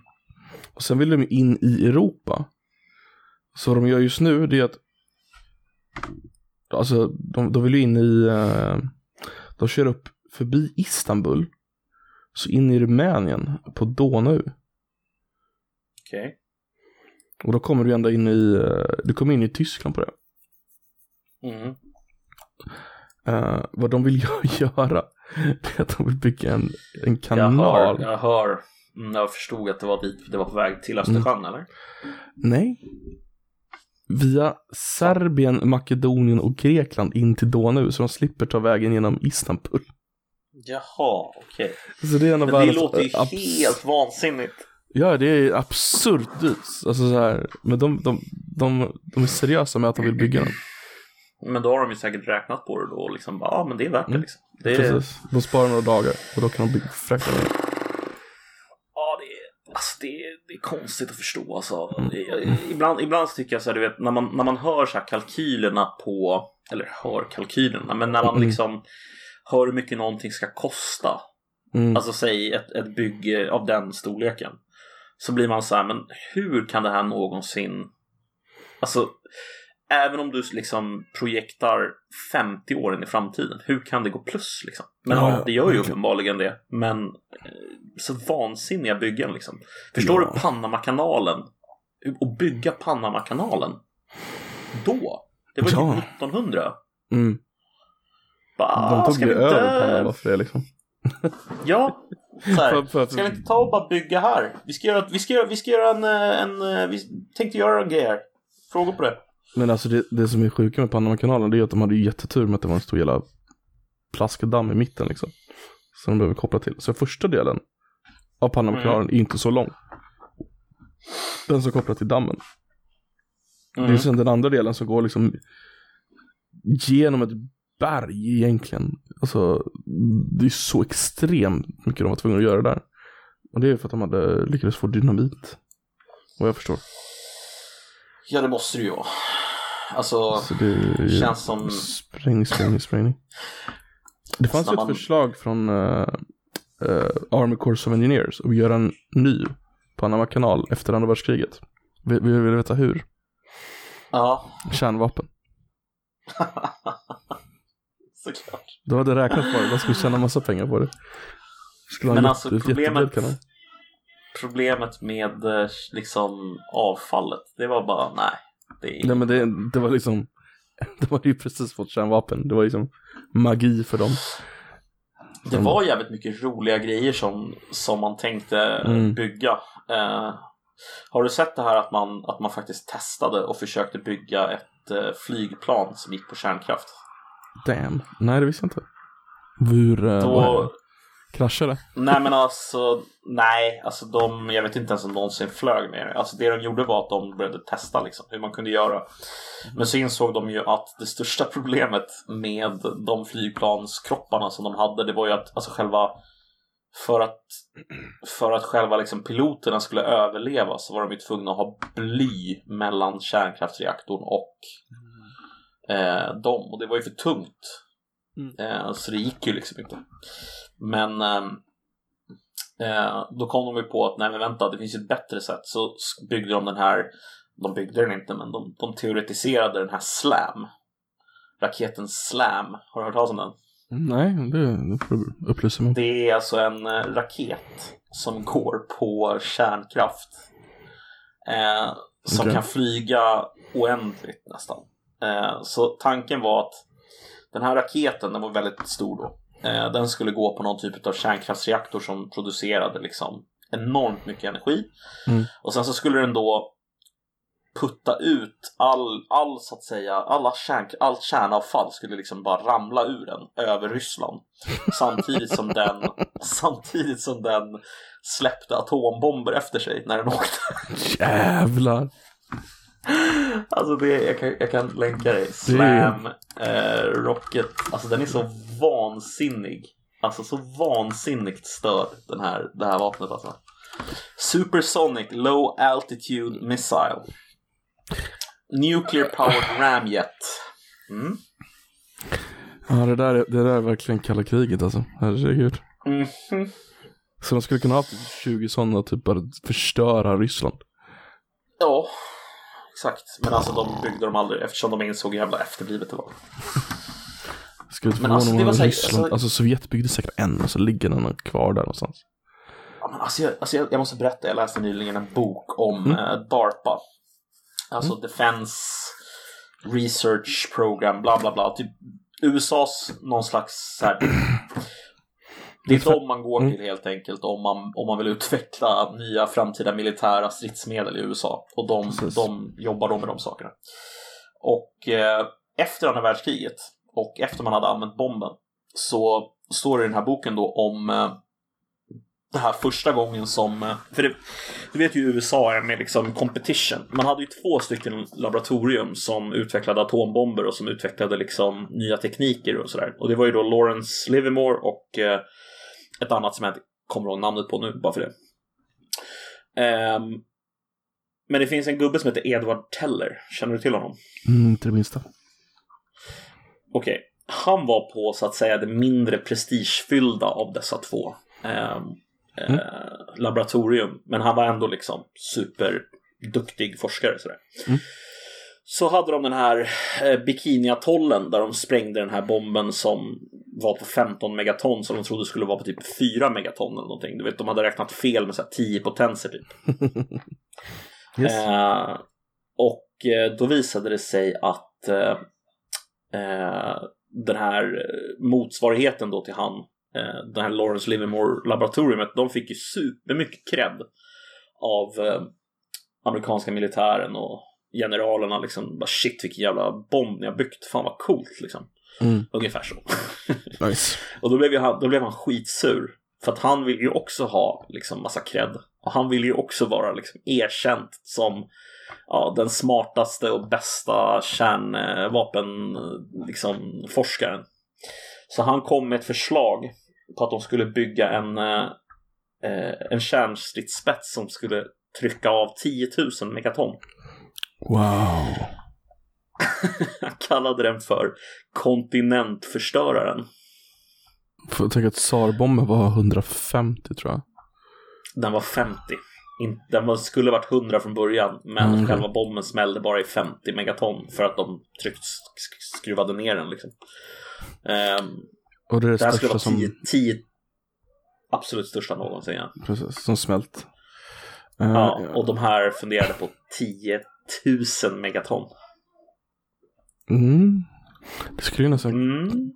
Och sen vill de ju in i Europa. Så vad de gör just nu det är att Alltså de, de vill ju in i eh, De kör upp förbi Istanbul Så in i Rumänien på Donau Okej. Och då kommer du ända in i eh, Du kommer in i Tyskland på det Mm. Eh, Vad de vill [LAUGHS] gö- göra Det är att de vill bygga en, en Jag kanal hör, jag hör. Mm, jag förstod att det var dit, det var på väg till Östersjön eller? Nej Via Serbien, Makedonien och Grekland in till Donau så de slipper ta vägen genom Istanbul Jaha, okej. Så det är en av Men det världens låter ju helt vansinnigt. Ja, det är absurt dyrt. Alltså så här, men de, de, de, de är seriösa med att de vill bygga den. Men då har de ju säkert räknat på det då och liksom bara, ja men det är värt det Mm. liksom. Det är, Precis. De sparar några dagar och då kan de bygga fräcka den. Ja, det är, alltså, det, är, det är konstigt att förstå. Alltså. Mm. Ibland, ibland så tycker jag så här, du vet, när man, när man hör så här kalkylerna på, eller hör kalkylerna, men när man Mm. liksom hör hur mycket någonting ska kosta, Mm. alltså säg ett, ett bygge av den storleken, så blir man så här, men hur kan det här någonsin, alltså Även om du liksom projektar 50 år in i framtiden, hur kan det gå plus liksom? Men Ja, ja, det gör ju verkligen. uppenbarligen det. Men eh, så vansinniga byggen liksom. Förstår Ja. du Panamakanalen? Och bygga Panamakanalen? Då? Det var Ja. typ 1900. Mm. Bara, De tog ju över Panama för det liksom. Ja. Så här, ska vi inte ta och bara bygga här? Vi ska göra, vi ska göra, vi ska göra en, eh, en... eh, Vi tänkte göra en grej här. Frågor på det? Men alltså det, det som är sjuka med Panamakanalen det är att de hade ju jättetur med att det var en stor jävla plaskdamm i mitten liksom. Som de behöver koppla till. Så första delen av Panamakanalen är inte så lång. Den som kopplar till dammen. Det är Mm. sen den andra delen som går liksom genom ett berg egentligen. Alltså det är så extremt mycket de var tvungna att göra där. Och det är för att de hade lyckats få dynamit. Vad jag förstår. Ja, det måste det ju vara. Alltså, Så det känns som... sprängning, sprängning, sprängning. Det fanns ju man- ett förslag från uh, Army Corps of Engineers att göra en ny Panama kanal efter andra världskriget. Vi vi vill veta hur. Ja, Kärnvapen. [LAUGHS] såklart. De hade räknat på det, de skulle tjäna massa pengar på det. Skulle Men en alltså, problemet-. Problemet med eh, liksom avfallet, det var bara nej. Det är... Nej men det, det var liksom, [LAUGHS] de hade ju precis fått kärnvapen. Det var liksom magi för dem. Det var jävligt mycket roliga grejer som, som man tänkte Mm. bygga. Eh, har du sett det här att man, att man faktiskt testade och försökte bygga ett eh, flygplan som gick på kärnkraft? Damn. Nej det visste jag inte. Hur, eh, Då, det? kraschade? nej men alltså, nej, alltså de, jag vet inte ens om de någonsin flög med det. Alltså det de gjorde var att de började testa liksom, hur man kunde göra. Men så insåg de ju att det största [LAUGHS] problemet med de flygplanskropparna som de hade, det var ju att alltså själva för att, för att själva liksom piloterna skulle överleva så var de ju tvungna att ha bly mellan kärnkraftsreaktorn och eh, dem. Och det var ju för tungt. Mm. Eh, så det gick ju liksom inte. Men ehm, eh, då kom de ju på att nej men vänta, det finns ju ett bättre sätt. Så byggde de den här, de byggde den inte men de, de teoretiserade den här SLAM. Raketen SLAM. Har du hört talas om den? Nej, det, det får du upplysa mig. Det är alltså en eh, raket som går på kärnkraft. Eh, som Okej. kan flyga oändligt nästan. Eh, så tanken var att den här raketen, den var väldigt stor då. Eh, den skulle gå på någon typ av kärnkraftsreaktor som producerade liksom enormt mycket energi. Mm. Och sen så skulle den då putta ut all, all så att säga, alla kärn, allt kärnavfall skulle liksom bara ramla ur den över Ryssland. Samtidigt som den, [LAUGHS] samtidigt som den släppte atombomber efter sig när den åkte. Jävlar. Alltså det, jag, kan, jag kan länka dig. Slam eh, Rocket. Alltså den är så vansinnig. Alltså så vansinnigt störd den här, det här vapnet alltså. Supersonic Low Altitude Missile. Nuclear Powered Ramjet. Mm. Ja, det där, är- det där är verkligen kalla kriget alltså. Herregud. Mhm. Så de skulle kunna ha haft 20 sådana typ bara förstöra Ryssland. Ja, exakt. Men alltså de byggde dem aldrig eftersom de insåg hur jävla efterblivet det var. Skulle inte förvåna alltså, mig det var om Ryssland, alltså- alltså Sovjet byggde säkert en och så ligger den kvar där någonstans. Ja, men alltså, jag, alltså jag, jag måste berätta, jag läste nyligen en bok om Mm. eh, DARPA. Alltså Defense Research Program, bla bla bla. Typ USAs någon slags så här, Det är de man går till helt enkelt om man, om man vill utveckla nya framtida militära stridsmedel i USA. Och de, Precis. de jobbar då med de sakerna. Och eh, efter andra världskriget och efter man hade använt bomben så står det i den här boken då om eh, det här första gången som, eh, för det, du vet ju USA är med liksom competition. Man hade ju två stycken laboratorium som utvecklade atombomber och som utvecklade liksom nya tekniker och sådär. Och det var ju då Lawrence Livermore och eh, ett annat som jag inte kommer ihåg namnet på nu, bara för det. Ehm, men det finns en gubbe som heter Edward Teller. Känner du till honom? Mm, inte det minsta. Okej. Han var på så att säga det mindre prestigefyllda av dessa två ehm, eh, laboratorium. Men han var ändå liksom superduktig forskare. Sådär. Mm. Så hade de den här eh, Bikiniatollen där de sprängde den här bomben som var på 15 megaton som de trodde skulle vara på typ 4 megaton eller någonting. Du vet, de hade räknat fel med så här 10 potenser typ. [LAUGHS] Yes. Eh, och eh, då visade det sig att eh, eh, den här motsvarigheten då till han, eh, den här Lawrence Livermore laboratoriumet, de fick ju supermycket cred av eh, amerikanska militären och generalerna liksom. Bara shit vilken jävla bomb ni har byggt, fan vad coolt liksom. Mm, Ungefär så. [LAUGHS] nice. Och då blev, ju han, då blev han skitsur. För att han vill ju också ha liksom massa cred. Och han vill ju också vara liksom erkänt som ja, den smartaste och bästa kärnvapen liksom, forskaren. Så han kom med ett förslag på att de skulle bygga en, eh, eh, en kärnstridsspets som skulle trycka av 10 000 megaton. Wow. Han [LAUGHS] kallade den för kontinentförstöraren. Får tänka att tsarbomben var 150 tror jag. Den var 50. In, den var, skulle varit 100 från början, men Mm. själva bomben smällde bara i 50 megaton för att de tryckt sk- sk- skruvade ner den. Liksom. Ehm, Och det är det, det här skulle vara som, 10, 10 absolut största någonsin. Ja. precis, som smält. Eh, Ja, och de här funderade på 10 000 megaton. mm, det skulle ju nästan, Mm.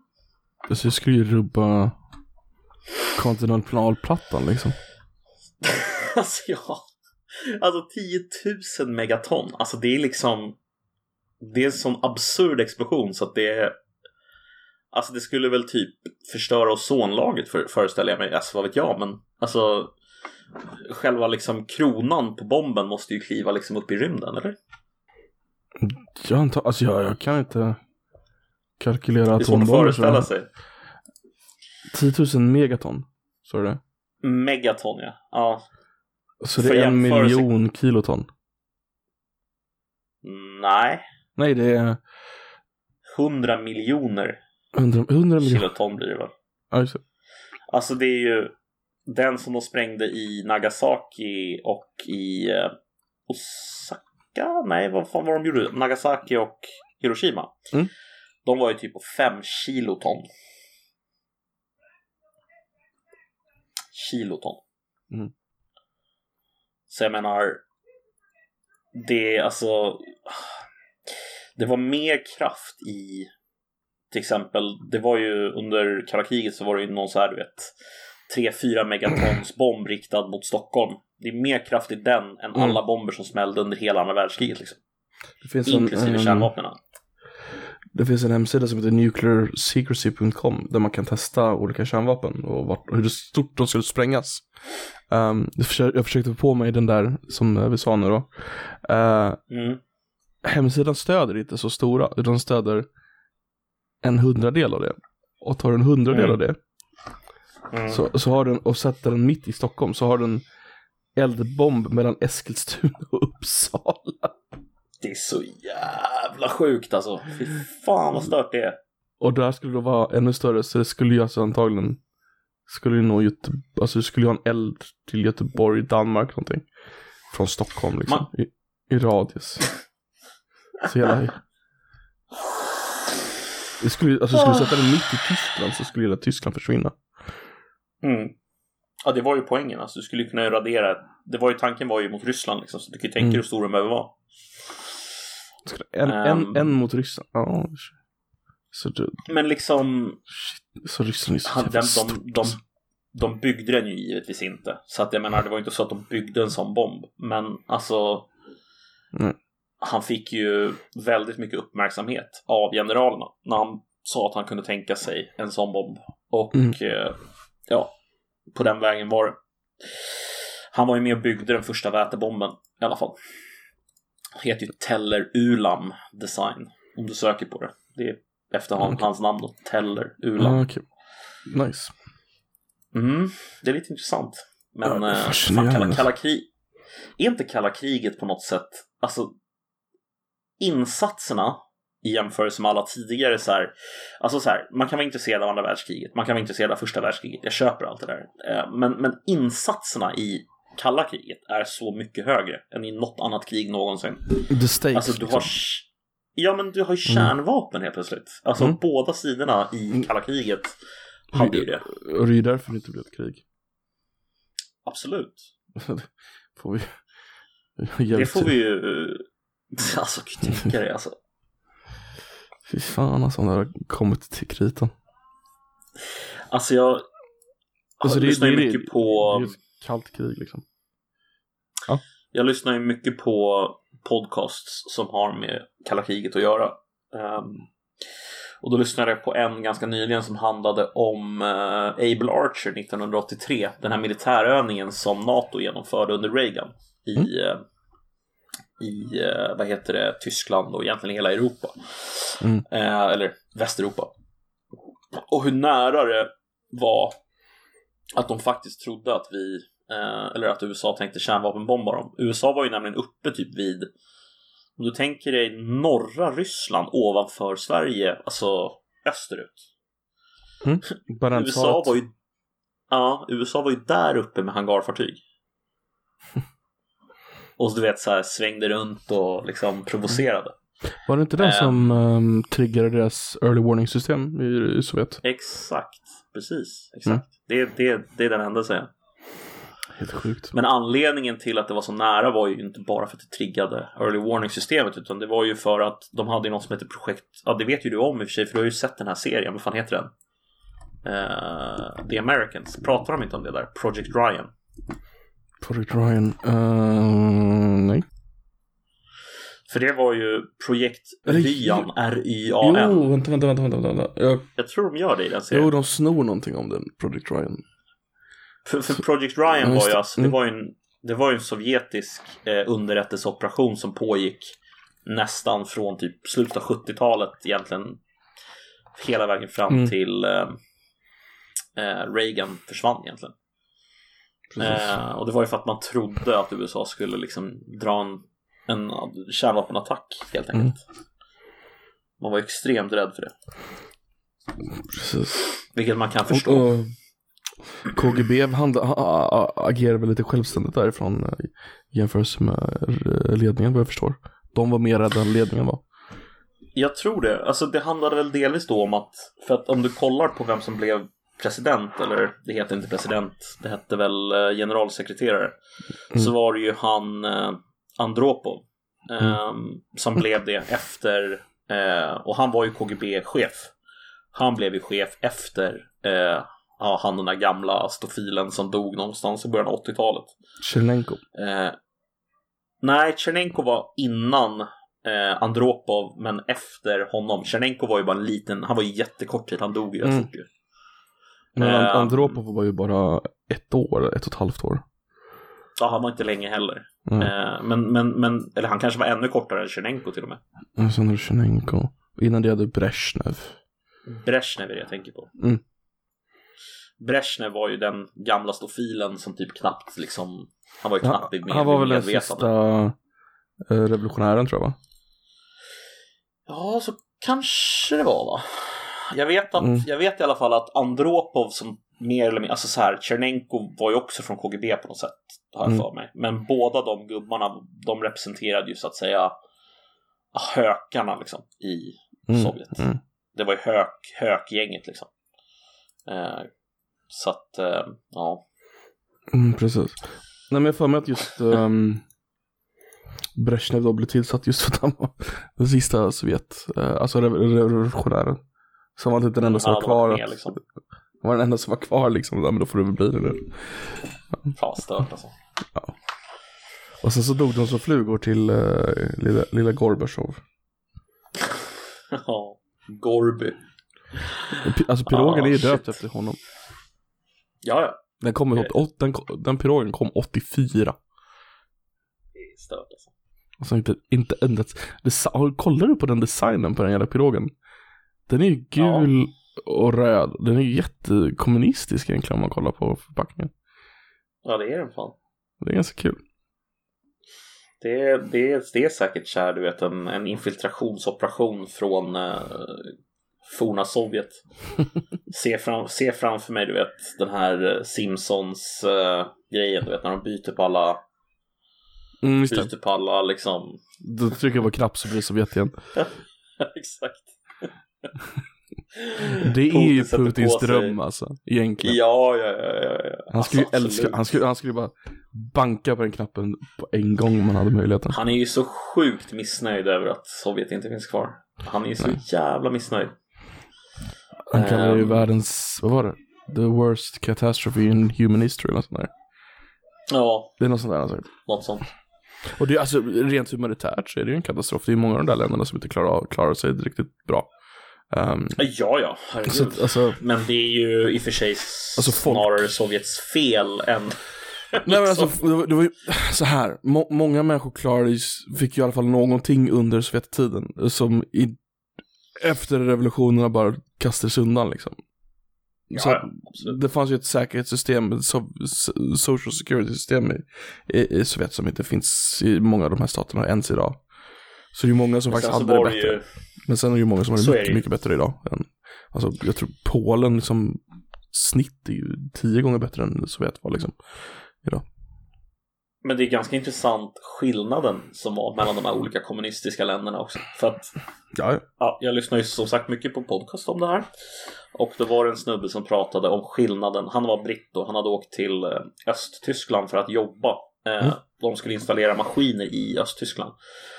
alltså det skulle ju rubba kontinentalplattan liksom. [LAUGHS] alltså ja, alltså 10 000 megaton. Alltså det är liksom, det är en sån absurd explosion så att det är, alltså det skulle väl typ förstöra ozonlagret för, föreställer jag mig. Alltså vad vet jag, men alltså själva liksom kronan på bomben måste ju kliva liksom upp i rymden, eller? Jag antar, alltså jag, jag kan inte kalkylera Det är svårt att atombomber. föreställa sig. 10 000 megaton, sa du det? Megaton, ja. ja. Så det För är en miljon kiloton? Nej, Nej, det är 100 miljoner 100, 100 miljoner. kiloton blir det väl? Ja, det. Alltså det är ju den som de sprängde i Nagasaki och i eh, Osaka? Nej, vad fan var de gjorde? Nagasaki och Hiroshima. Mm. De var ju typ på 5 kiloton. Kiloton. Mm. Så jag menar, det är alltså, det var mer kraft i till exempel, det var ju under kalla kriget så var det ju någon så här, du vet, 3-4 megatons bomb riktad mot Stockholm. Det är mer kraft i den än Mm. alla bomber som smällde under hela andra världskriget. Liksom. Det finns, Inklusive en, en, kärnvapnen. det finns en hemsida som heter nuclearsecrecy.com där man kan testa olika kärnvapen och, vart, hur stort de skulle sprängas. Um, jag, försökte, jag försökte få på mig den där som vi sa nu då. Eh, Mm. hemsidan stöder inte så stora, utan stöder en hundradel av det. Och tar en hundradel Mm. av det, Mm. så, så har den, och sätter den mitt i Stockholm, så har den eldbomb mellan Eskilstuna och Uppsala. Det är så jävla sjukt alltså. Fy fan vad stört det är. Och där skulle det vara ännu större, så det skulle ju alltså antagligen, skulle ju nå Göte, alltså det skulle ju ha en eld till Göteborg, Danmark någonting. Från Stockholm liksom, i, i radius. Så hela... Det skulle, alltså skulle du sätta den mitt i Tyskland så skulle hela Tyskland försvinna. Mm. Ja, det var ju poängen. Alltså, du skulle ju kunna radera. Det var ju tanken var ju mot Ryssland liksom. Så du kan ju tänka Mm. hur stor den behöver vara. Skulle- En, Ehm. en, en mot Ryssland. Ja, så, det, Men liksom. shit, så Ryssland är så Han, jävla de, stort. de, de, de byggde den ju givetvis inte. Så att jag menar, det var inte så att de byggde en sån bomb. Men alltså. Mm. Han fick ju väldigt mycket uppmärksamhet av generalerna. När han sa att han kunde tänka sig en sån bomb. Och Mm. eh, ja, på den vägen var det. Han var ju med och byggde den första vätebomben i alla fall. Heter ju Teller Ulam Design. Om du söker på det. Det är efter han, Okej. hans namn då. Teller Ulam. Okej. Nice. Mm, det är lite intressant. Men Ja, eh, fan, kalla, kalla krig... Är inte kalla kriget på något sätt, alltså insatserna i jämförelse med alla tidigare så här, alltså så här, man kan vara intresserad av andra världskriget, man kan vara intresserad av första världskriget, jag köper allt det där. Eh, Men, men insatserna i kalla kriget är så mycket högre än i något annat krig någonsin. The stakes. Alltså du har liksom. Ja men du har ju kärnvapen helt plötsligt. Alltså Mm. båda sidorna i kalla kriget hade ju det. Och det är ju därför det inte blev ett krig. Absolut. [LAUGHS] får vi... [LAUGHS] Det får vi ju... [LAUGHS] Alltså, kan du tänka dig alltså. Fy fan alltså, om det har kommit till kritan. Alltså jag Alltså, det- lyssnar ju det- mycket Det på... är ju ett kallt krig liksom. Jag lyssnar ju mycket på podcasts som har med kalla kriget att göra. Ehm, och då lyssnade jag på en ganska nyligen som handlade om uh, Able Archer 1983. Den här militärövningen som NATO genomförde under Reagan i, Mm. I eh, vad heter det, Tyskland och egentligen hela Europa. Mm. Eh, eller Västeuropa. Och hur nära det var att de faktiskt trodde att vi, eh, eller att USA tänkte kärnvapenbomba dem. USA var ju nämligen uppe typ vid, om du tänker dig norra Ryssland ovanför Sverige, alltså österut. [LAUGHS] USA Barentshavet. var ju, ja, USA var ju där uppe med hangarfartyg. [LAUGHS] Och du vet så här svängde runt och liksom provocerade. Var det inte den Eh. som um, triggade deras early warning system i, i Sovjet? Exakt, precis. Exakt. Mm. Det, det, det är den händelsen. Helt sjukt. Men anledningen till att det var så nära var ju inte bara för att det triggade early warning-systemet utan det var ju för att de hade något som heter projekt, ja det vet ju du om i och för sig för du har ju sett den här serien, vad fan heter den? Eh, The Americans, pratar de inte om det där? Project Ryan. Project Ryan. Uh, nej. För det var ju projekt Ryan, R-Y-A-N. Jo, vänta, vänta, vänta, vänta. vänta. Jag, Jag tror de gör det i den serien. jo, de snor någonting om den, Project Ryan. För, för Project Ryan var ju alltså, det Mm. var ju en, det var en sovjetisk eh, underrättelseoperation som pågick nästan från typ slutet av 70-talet egentligen hela vägen fram Mm. till eh, eh, Reagan försvann egentligen. Eh, och det var ju för att man trodde att USA skulle liksom dra en, en kärnvapenattack helt Mm. enkelt. Man var extremt rädd för det. Precis. Vilket man kan Och, förstå. och KGB handla, a, a, agerar väl lite självständigt därifrån eh, i jämförelse med eh, ledningen vad jag förstår. De var mer rädda än ledningen var. Jag tror det. Alltså det handlade väl delvis då om att, för att om du kollar på vem som blev president, eller det heter inte president, det hette väl eh, generalsekreterare, Mm. så var det ju han eh, Andropov eh, som blev det efter, eh, och han var ju KGB-chef. Han blev ju chef efter eh, ja, han den där gamla stofilen som dog någonstans i början av 80-talet. Tjernenko. Eh, nej, Tjernenko var innan eh, Andropov, men efter honom. Tjernenko var ju bara en liten, han var ju jättekort tid, han dog ju rätt Mm. fort ju. Men Ehm. Andropov var ju bara ett år, ett och ett halvt år. Ja, han var inte länge heller. Mm. Men, men, men, eller han kanske var ännu kortare än Tjernenko till och med. Och sen är det Tjernenko. Innan det hade Brezhnev. Brezhnev är det jag tänker på. Mm. Brezhnev var ju den gamla stofilen som typ knappt liksom, han var ju knappt vid Han var väl den sista eh, revolutionären tror jag va? Ja, så kanske det var va? Jag vet, att, Mm. jag vet i alla fall att Andropov som mer eller mindre, alltså så här, Tjernenko var ju också från KGB på något sätt, har jag Mm. för mig. Men båda de gubbarna, de representerade ju så att säga hökarna liksom i Mm, Sovjet. mm. Det var ju hök, hökgänget liksom. Eh, så att, eh, ja. Mm, precis. Nej men jag för mig att just um, [LAUGHS] Brezhnev då blev tillsatt just för att han var den sista Sovjet, eh, alltså rev- revolutionären. Så han var inte den enda som var kvar. med, liksom. Var den enda som var kvar liksom, ja, men då får du väl bli det nu. Fan stört alltså. Och sen så dog de som flugor till uh, lilla, lilla Gorbatjov. [LAUGHS] Ja, Gorby. Alltså pirogen Ah, är ju döpt efter honom. Ja, ja. Den, kom, okay. den, den, den pirogen kom 84. Det är stört alltså. Alltså inte, inte. Desi- kollar du på den designen på den jävla pirogen? Den är ju gul och röd. Den är ju jättekommunistisk egentligen om man kollar på förpackningen. Ja, det är den fan. Det är ganska kul. Det är, det är, det är säkert här, du vet, en, en infiltrationsoperation från eh, forna Sovjet. [LAUGHS] se, fram, se framför mig, du vet, den här eh, Simpsons eh, grejen, du vet, när de byter på alla, Mm, byter på alla liksom. Då trycker jag på knapp så blir det Sovjet igen. [LAUGHS] Exakt. [LAUGHS] Det är ju Putins dröm alltså. Egentligen. Ja, ja, ja, ja. Han skulle ju Alltså, älska, absolut. han skulle, han skulle bara banka på den knappen på en gång om han hade möjligheten. Han är ju så sjukt missnöjd över att Sovjet inte finns kvar. Han är ju så Nej. jävla missnöjd. Han kallar det ju Ehm. världens, vad var det? The worst catastrophe in human history eller något sånt där. Ja, Det är något sånt där han sagt. något sånt. Och det är alltså rent humanitärt så är det ju en katastrof. Det är många av de där länderna som inte klarar, av, klarar sig riktigt bra. Ehm, Ja, ja, så herregud. att, alltså, Men det är ju i och för sig Alltså, folk- snarare Sovjets fel än... nej men alltså, liksom. det var, det var ju så här. Må, många människor klarade ju, fick ju i alla fall någonting under Sovjettiden. Som i, efter revolutionerna bara kastades undan liksom. Så Ja, att ja, det fanns ju ett säkerhetssystem, ett so, so- social security system i, i, i Sovjet som inte finns i många av de här staterna ens idag. Så det är ju många som Men faktiskt så hade det bättre. ju... Men sen är det ju många som har det mycket, mycket bättre idag. Än, alltså jag tror Polen liksom snitt är ju tio gånger bättre än Sovjet var liksom. Men det är ganska intressant skillnaden som var mellan de här olika kommunistiska länderna också. För att Ja, ja. Ja, jag lyssnar ju som sagt mycket på podcast om det här. Och då var det en snubbe som pratade om skillnaden. Han var britt och han hade åkt till eh, Östtyskland för att jobba. Eh, Mm. De skulle installera maskiner i Östtyskland.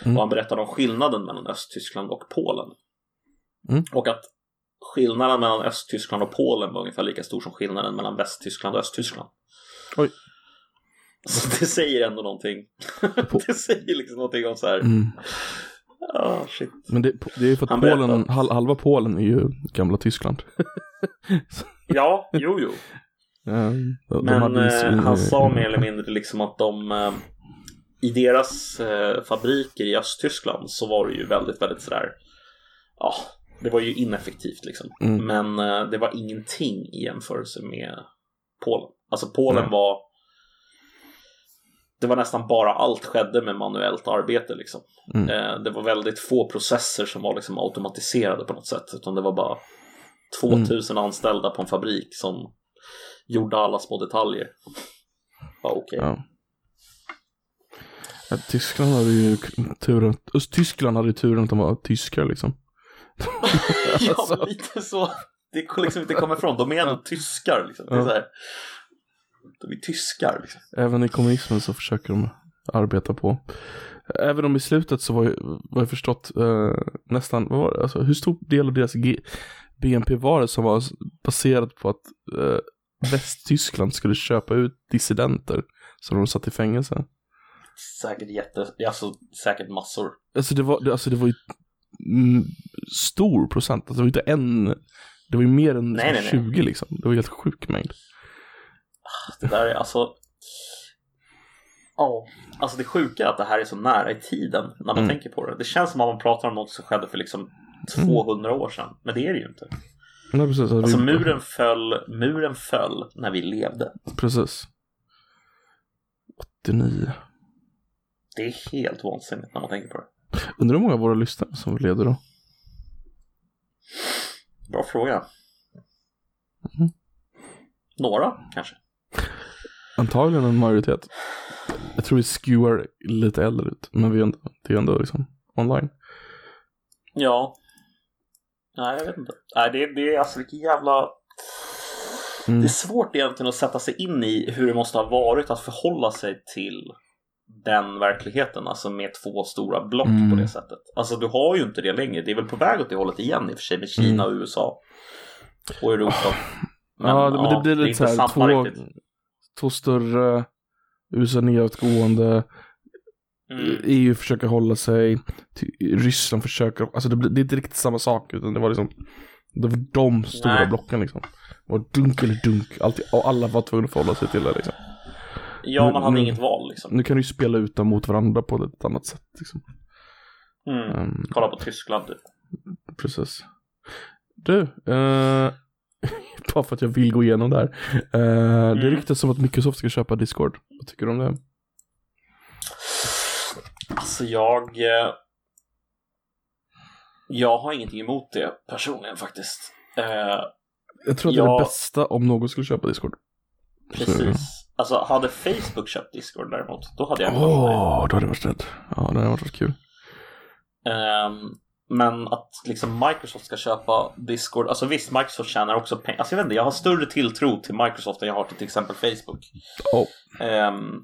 Mm. Och han berättade om skillnaden mellan Östtyskland och Polen. Mm. Och att skillnaden mellan Östtyskland och Polen var ungefär lika stor som skillnaden mellan Västtyskland och Östtyskland. Oj. Så det säger ändå någonting. [LAUGHS] det säger liksom någonting om så här. Shit. Men det, det är ju för att Han Polen, halva Polen är ju gamla Tyskland. [LAUGHS] Ja, jo, jo. De Men eh, han sa mer eller mindre liksom att de eh, i deras eh, fabriker i Östtyskland så var det ju väldigt, väldigt sådär ja, det var ju ineffektivt liksom. Mm. Men eh, det var ingenting i jämförelse med Polen. Alltså Polen Nej. var det var nästan bara allt skedde med manuellt arbete liksom. Mm. Det var väldigt få processer som var liksom automatiserade på något sätt. Utan det var bara Mm. 2000 anställda på en fabrik som gjorde alla små detaljer. Ja, okej. Ja. Ja, Tyskland hade ju turen, Östtyskland hade ju turen att de var tyskar liksom. [LAUGHS] Ja, Alltså. lite så. Det går liksom inte komma ifrån. De är ändå tyskar liksom. Det är så här, de är tyskar liksom. Även i kommunismen så försöker de arbeta på. Även om i slutet så var ju, vad jag förstått, eh, nästan, vad var det, alltså hur stor del av deras G- BNP var det som var baserat på att eh, Västtyskland skulle köpa ut dissidenter som de satt i fängelse. Säkert jätte, alltså säkert massor. Alltså det var, alltså det var ju mm, stor procent, alltså det var inte en, det var ju mer än Nej, nej, nej. 20 liksom. Det var helt sjuk mängd. Det där är alltså. Ja, alltså det sjuka är att det här är så nära i tiden när man Mm. tänker på det. Det känns som att man pratar om något som skedde för liksom 200 år sedan. Men det är det ju inte. Nej, precis. Alltså vi- muren föll, muren föll när vi levde. Precis. 89. Det är helt vansinnigt när man tänker på det. Undrar hur många av våra lyssnare som leder då? Bra fråga. Mm. Några kanske. Antagligen en majoritet. Jag tror vi skewar lite äldre ut, men vi är ändå, det är ändå liksom online. Ja. Nej, jag vet inte. Nej, det, det är alltså vilken jävla... Mm. Det är svårt egentligen att sätta sig in i hur det måste ha varit att förhålla sig till den verkligheten, alltså med två stora block Mm. på det sättet. Alltså du har ju inte det längre. Det är väl på väg åt det hållet igen i och för sig med Kina och USA. Och Europa. Men, Mm. ja, men det blir lite så inte här, två, två större, USA nedåtgående, Mm. EU försöker hålla sig, Ryssland försöker, alltså det, det är inte riktigt samma sak utan det var liksom, det var de stora Nej. blocken liksom. Det var dunk eller dunk, alltid, och alla var tvungna att förhålla sig till det liksom. Ja, man hade Mm. inget val liksom. Nu kan du ju spela ut dem mot varandra på ett annat sätt liksom. Mm. Ehm, Kolla på Tyskland typ. Precis. Du, eh, [LAUGHS] bara för att jag vill gå igenom det här. Eh, Det Mm. ryktas som att Microsoft ska köpa Discord. Vad tycker du om det? Alltså jag... eh, Jag har ingenting emot det personligen faktiskt. Eh, Jag tror att det är det bästa om någon skulle köpa Discord. precis. Alltså hade Facebook köpt Discord däremot, då hade jag Åh, med. då hade jag varit rädd. Ja, det hade varit kul. Ehm, Men att liksom Microsoft ska köpa Discord, alltså visst Microsoft tjänar också pengar. Alltså jag vet inte, jag har större tilltro till Microsoft än jag har till till exempel Facebook. Oh, Ehm,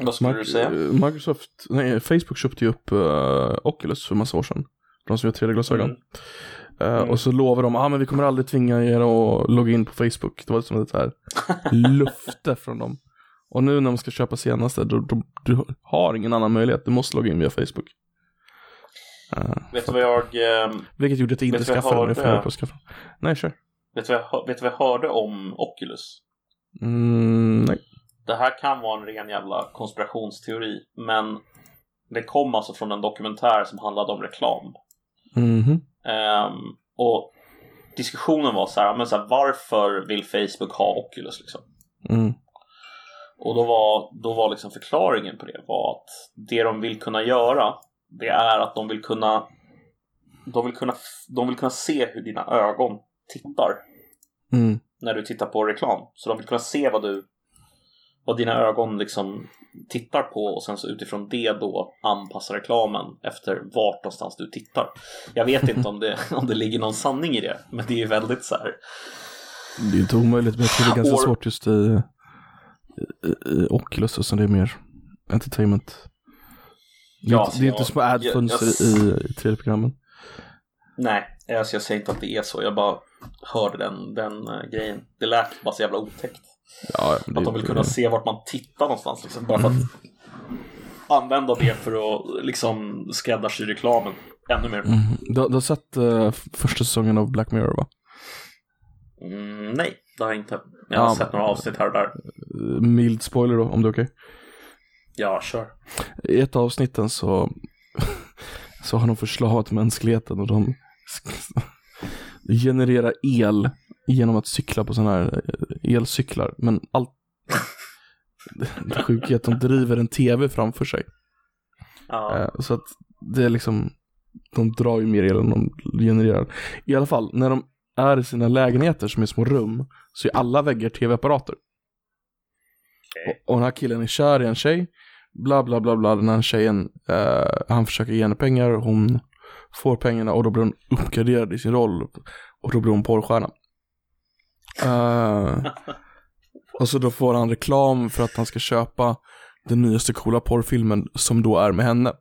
vad skulle du Mic- säga? Microsoft, nej, Facebook köpte ju upp uh, Oculus för massa år sedan. De som gör 3D-glasögon. Mm. Eh, Mm. Och så lovar de, ah, men vi kommer aldrig tvinga er att logga in på Facebook. Det var som ett här [LAUGHS] lufte från dem. Och nu när de ska köpa senaste, då, då, du har ingen annan möjlighet. Du måste logga in via Facebook. Eh, Vet du vad jag... ehm, vilket gjorde att jag inte du skaffade den. Jag funderar på att skaffa. Nej, kör. vet, du vad jag, vet du vad jag hörde om Oculus? Mm, nej. Det här kan vara en ren jävla konspirationsteori, men det kom alltså från en dokumentär som handlade om reklam. Mhm. Ehm, och diskussionen var så här, men så här, varför vill Facebook ha Oculus liksom? Mm. Och då var, då var liksom förklaringen på det var att det de vill kunna göra, det är att de vill kunna de vill kunna, de vill kunna se hur dina ögon tittar Mm. när du tittar på reklam. Så de vill kunna se vad du vad dina ögon liksom tittar på och sen så utifrån det då anpassa reklamen efter vart någonstans du tittar. Jag vet inte om det, [LAUGHS] om det ligger någon sanning i det, men det är ju väldigt så här. Det är inte omöjligt, men jag tror det är ganska Or- svårt just i, i, i Oculus, så det är mer entertainment. Det är, Ja, inte, det är jag- inte små ad-fönster jag- i, i 3D-programmen. Nej, alltså jag säger inte att det är så. Jag bara hörde den, den eh, grejen. Det lät bara så jävla otäckt. Ja, det, Att de vill kunna se vart man tittar någonstans. Liksom, bara för att använda det för att liksom skräddarsy reklamen ännu mer. Mm. Du, du har sett f- första säsongen av Black Mirror va? Mm, nej, det har jag inte. Jag har Ja, sett några avsnitt här och där. Eh, Mild spoiler då, om det är okej. Ja, kör. I ett av avsnitten så, [LAUGHS] så har de förslavat mänskligheten och de genererar el genom att cykla på sådana här eh, elcyklar. Men allt [LAUGHS] det sjuka är att de driver en tv framför sig. Ja. Eh, Så att det är liksom, de drar ju mer el än de genererar. I alla fall, när de är i sina lägenheter som är små rum så är alla väggar tv-apparater. Okej. Och, och den här killen är kär i en tjej, bla bla bla bla, den här tjejen, eh, han försöker ge henne pengar, hon får pengarna och då blir hon uppgraderad i sin roll och då blir hon porrstjärna. Eh, [LAUGHS] och så då får han reklam för att han ska köpa den nyaste coola porrfilmen som då är med henne.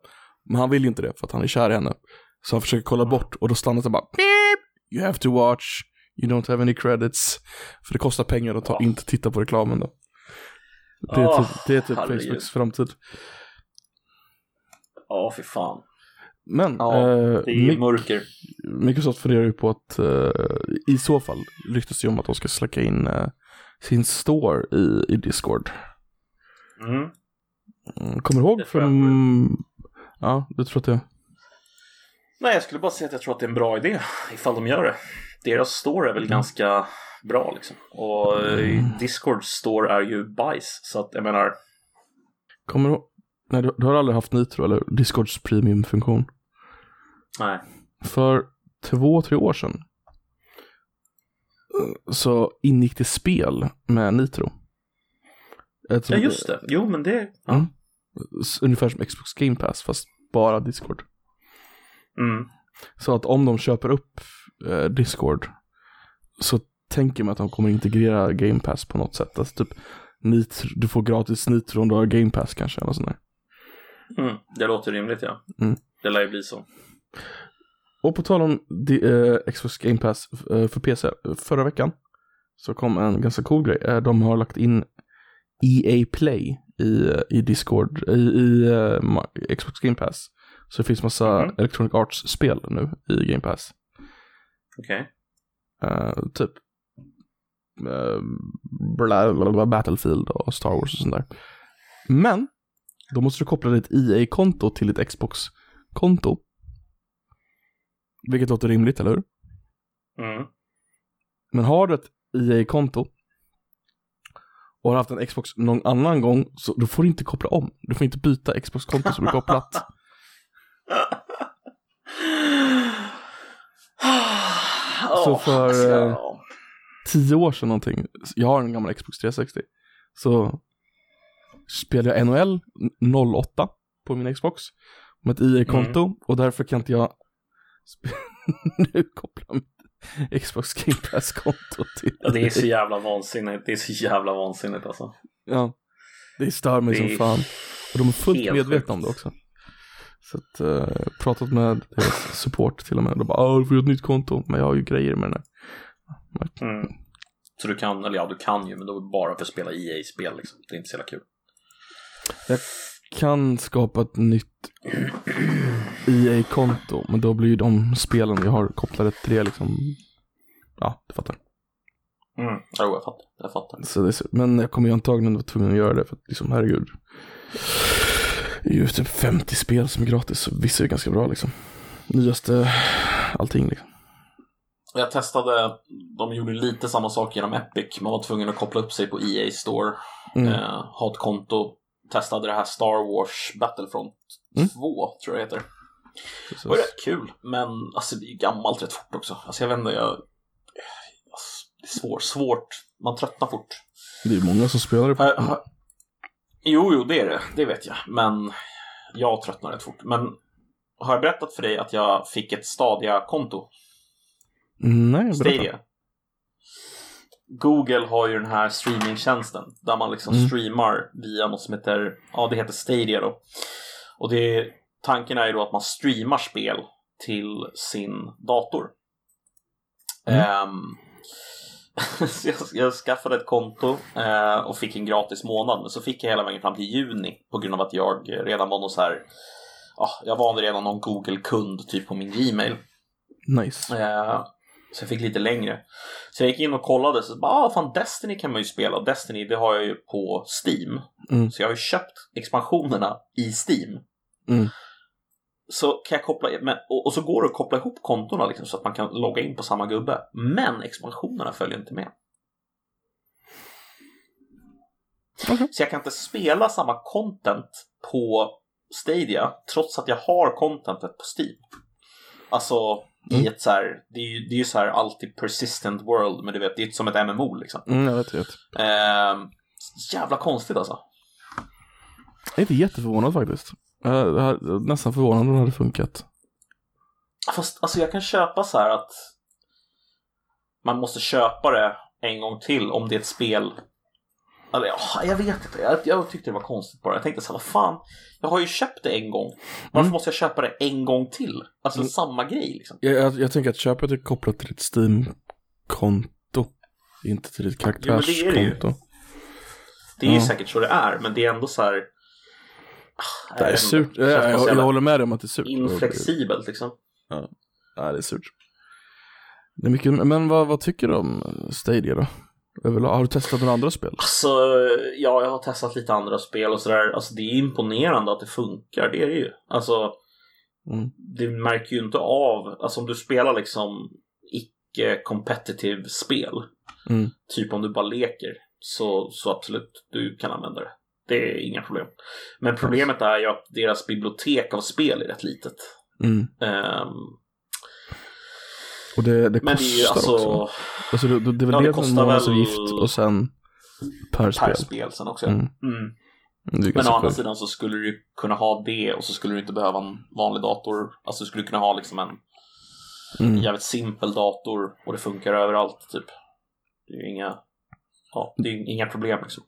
Men han vill ju inte det för att han är kär i henne. Så han försöker kolla bort och då stannar det bara Beep! You have to watch, you don't have any credits. För det kostar pengar att ta, inte titta på reklamen då. Det är typ, det är typ. Facebooks framtid. Ja, fy fan. Men Ja, eh, Det är mörker. Microsoft funderar ju på att eh, i så fall ryktas det ju om att de ska släcka in eh, sin store i, i Discord. Mm. Mm, Kommer du ihåg från... Ja, du tror att det... Nej, jag skulle bara säga att jag tror att det är en bra idé ifall de gör det. Deras store är väl ganska bra liksom. Och eh, Discords store är ju bajs. Så att jag menar, Kommer du? Nej, du, du har aldrig haft Nitro eller Discords premiumfunktion? Nej. För två, tre år sedan eh, så ingick det spel med Nitro. Ett, Ja, just det. Jo, men det... Ja. Mm. Ungefär som Xbox Game Pass fast bara Discord. Mm. Så att om de köper upp eh, Discord så tänker man att de kommer integrera Game Pass på något sätt. Alltså typ Nitro, du får gratis Nitro om du har Game Pass kanske eller sånt där. Mm. Det låter rimligt, ja. Mm. Det lär ju bli så. Och på tal om di- eh, Xbox Game Pass eh, för PC, förra veckan så kom en ganska cool grej. Eh, de har lagt in EA Play i, i Discord, i, i eh, Xbox Game Pass. Så det finns massa Mhm. Electronic Arts-spel nu i Game Pass. Okej. Eh, typ eh, bla, bla, bla, Battlefield och Star Wars och sånt där. Men då måste du koppla ditt EA-konto till ditt Xbox-konto. Vilket låter rimligt, eller hur? Mm. Men har du ett EA-konto och har haft en Xbox någon annan gång, så då får du inte koppla om. Du får inte byta Xbox-konto som är kopplat. [LAUGHS] Så för, eh. Tio år sedan någonting, jag har en gammal Xbox 360, så spelade jag NHL 08 på min Xbox med ett EA-konto och därför kan inte jag [LAUGHS] nu koppla mitt Xbox Game Pass-konto till Ja, det är så jävla vansinnigt. Det är så jävla vansinnigt alltså. Ja, det stör mig Det som fan. Och de är fullt medvetna om det också. Så att, eh, pratat med deras support till och med. De bara, ah, du får göra ett nytt konto. Men jag har ju grejer med den här. Mm. Så du kan, eller ja du kan ju, men då bara för att spela EA-spel liksom. Det är inte så jävla kul. Jag kan skapa ett nytt EA-konto. Men då blir ju de spelen jag har kopplade till det liksom, ja, du fattar. Mm. Jo, jag fattar. Jag fattar. Så det men jag kommer ju antagligen vara tvungen att göra det för att liksom, herregud. Det är ju typ 50 spel som är gratis, så vissa är ganska bra liksom. Nyaste allting liksom. Jag testade, de gjorde lite samma sak genom Epic. Man var tvungen att koppla upp sig på EA Store, Mm. eh, ha ett konto. Testade det här Star Wars Battlefront Mm. 2, tror jag det heter. Precis. Det var rätt kul, men alltså det är gammalt rätt fort också. Alltså jag vet inte, jag... Alltså, det är svårt, svårt. Man tröttnar fort. Det är många som spelar det. På. har... Jo, jo, det är det. Det vet jag. Men jag tröttnar rätt fort. Men har jag berättat för dig att jag fick ett Stadia-konto? Nej, berätta. Stadia. Google har ju den här streamingtjänsten där man liksom Mm. streamar via något som heter, ja det heter Stadia då. Och det, tanken är ju då att man streamar spel till sin dator. Mm. Så [LAUGHS] jag, jag skaffade ett konto eh, och fick en gratis månad, men så fick jag hela vägen fram till juni på grund av att jag redan var någon så här, ja, jag var redan någon Google-kund typ på min Gmail. Nice. Eh, så jag fick lite längre. Så jag gick in och kollade, så bara, ah, fan Destiny kan man ju spela. Destiny, det har jag ju på Steam. Mm. Så jag har ju köpt expansionerna i Steam. Mm. Så kan jag koppla, men, och, och så går det att koppla ihop kontona liksom, så att man kan logga in på samma gubbe. Men expansionerna följer inte med. Okej. Så jag kan inte spela samma content på Stadia trots att jag har contentet på Steam. Alltså i Mm. ett så här, det är ju, det är ju så här alltid persistent world, men du vet, det är som ett MMO liksom. Mm, jag vet, jag vet. Ehm, jävla konstigt alltså. Jag är inte jätteförvånad faktiskt. Jag är nästan förvånad om det hade funkat. Fast alltså jag kan köpa så här att man måste köpa det en gång till om det är ett spel. Ja, jag vet inte, jag, jag tyckte det var konstigt bara. Jag tänkte så här, vad fan, jag har ju köpt det en gång. Varför Mm. måste jag köpa det en gång till? Alltså Mm. samma grej liksom. Jag, jag, jag tänker att köpet är kopplat till ditt Steam-konto. Inte till ditt Jo, men det är det ju. karaktärskonto. Det är ju Ja. säkert så det är, men det är ändå så här. Ah, Det är inte. surt. Känns Jag, jag, håller med dig om att det är surt. Inflexibelt liksom. Ja, det är surt. Det är mycket, men vad, vad tycker du om Stadia då? Överlag. Har du testat några andra spel? Alltså, ja, jag har testat lite andra spel och sådär. Alltså det är imponerande att det funkar, det är det ju. Alltså, Mm. det märker ju inte av, alltså om du spelar liksom icke-competitive spel, Mm. typ om du bara leker, så, så absolut, du kan använda det. Det är inga problem. Men problemet är ju att deras bibliotek av spel är rätt litet. Mm. Ehm, Och det, det men det är alltså också. Alltså det, det är väl Ja, det dels en kostar månadsavgift och sen per, per spel. spel sen också. Mm. Mm. Men å andra sidan så skulle du kunna ha det och så skulle du inte behöva en vanlig dator. Alltså du skulle kunna ha liksom en Mm. jävligt simpel dator och det funkar överallt typ. Det är ju inga, ja, det är inga problem liksom.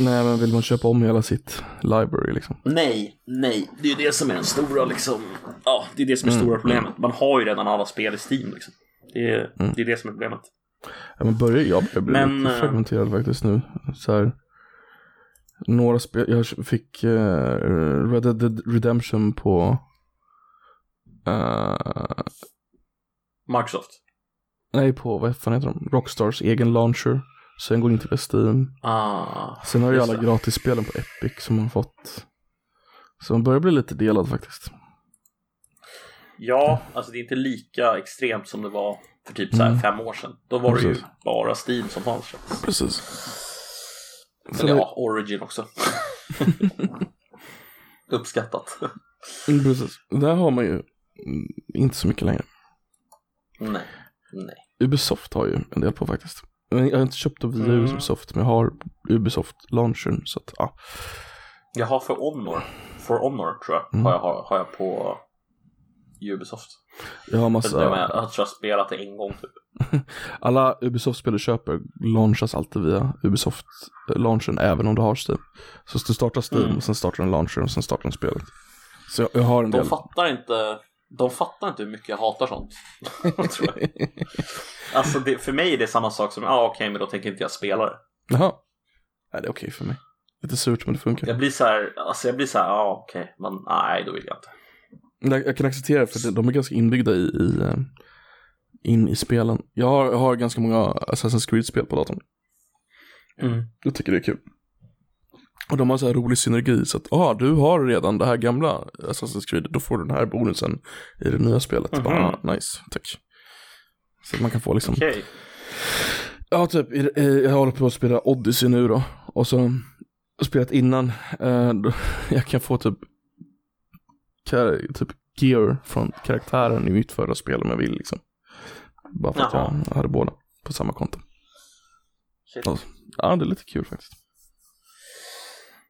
Nej, men vill man köpa om hela sitt library liksom? Nej, nej, det är ju det som är den stora liksom, ja, det är det som är Mm, stora problemet. Man har ju redan alla spel i Steam liksom. Det är, Mm. det, är det som är problemet. Ja, men börjar, jag börjar bli Men, lite eh, fragmenterad faktiskt nu. Så här, några spel, jag fick uh, Red Dead Redemption på eh, Microsoft. Nej, på vad fan heter de? Rockstars egen launcher. Sen går det inte till Steam. Ah, Sen har ju alla gratisspelen på Epic som man fått. Så man börjar bli lite delad faktiskt. Ja, alltså det är inte lika extremt som det var för typ så Mm. fem år sedan. Då var det ju Precis. bara Steam som fanns. Precis. Så Eller det- ja, Origin också. [LAUGHS] Uppskattat. Mm, Precis. Där har man ju inte så mycket längre. Nej, nej. Ubisoft har ju en del på faktiskt. Men Jag har inte köpt av via Mm. Ubisoft, men jag har Ubisoft launchern. Så att, ja. Jag har för Honor, For Honor tror jag, Mm. har, jag, har, har jag på Ubisoft. Jag har massa, med, jag tror jag har spelat det en gång typ. [LAUGHS] alla Ubisoft-spel du köper launchas alltid via Ubisoft-launchen, även om du har Steam. Så du startar Steam, Mm. och sen startar den launchen och sen startar den spelet. Så jag, jag har en De del. fattar inte de fattar inte hur mycket jag hatar sånt. tror [LAUGHS] jag. Alltså det, för mig är det samma sak som, ja ah, okej men då tänker inte jag spela det. Jaha. Nej, det är okej för mig. Lite surt men det funkar. Jag blir så här, alltså jag blir så här, ja ah, okej, men nej då vill jag inte. Jag, jag kan acceptera det, för de är ganska inbyggda i, i eh, in i spelen. Jag har, jag har ganska många Assassin's Creed-spel på datorn. Mm. Jag tycker det är kul. Och de har så här rolig synergi, så att ah, du har redan det här gamla Assassin's Creed, då får du den här bonusen i det nya spelet. Mhm. Bara, ah, nice, tack. Så att man kan få liksom, Okej. ja typ, jag håller på att spela Odyssey nu då. Och så, och spelat innan, eh, då, [LAUGHS] jag kan få typ, typ gear från karaktären i mitt förra spel om jag vill liksom. Bara för att Jaha. jag hade båda på samma konto. Shit. Ja. Ja, det är lite kul faktiskt.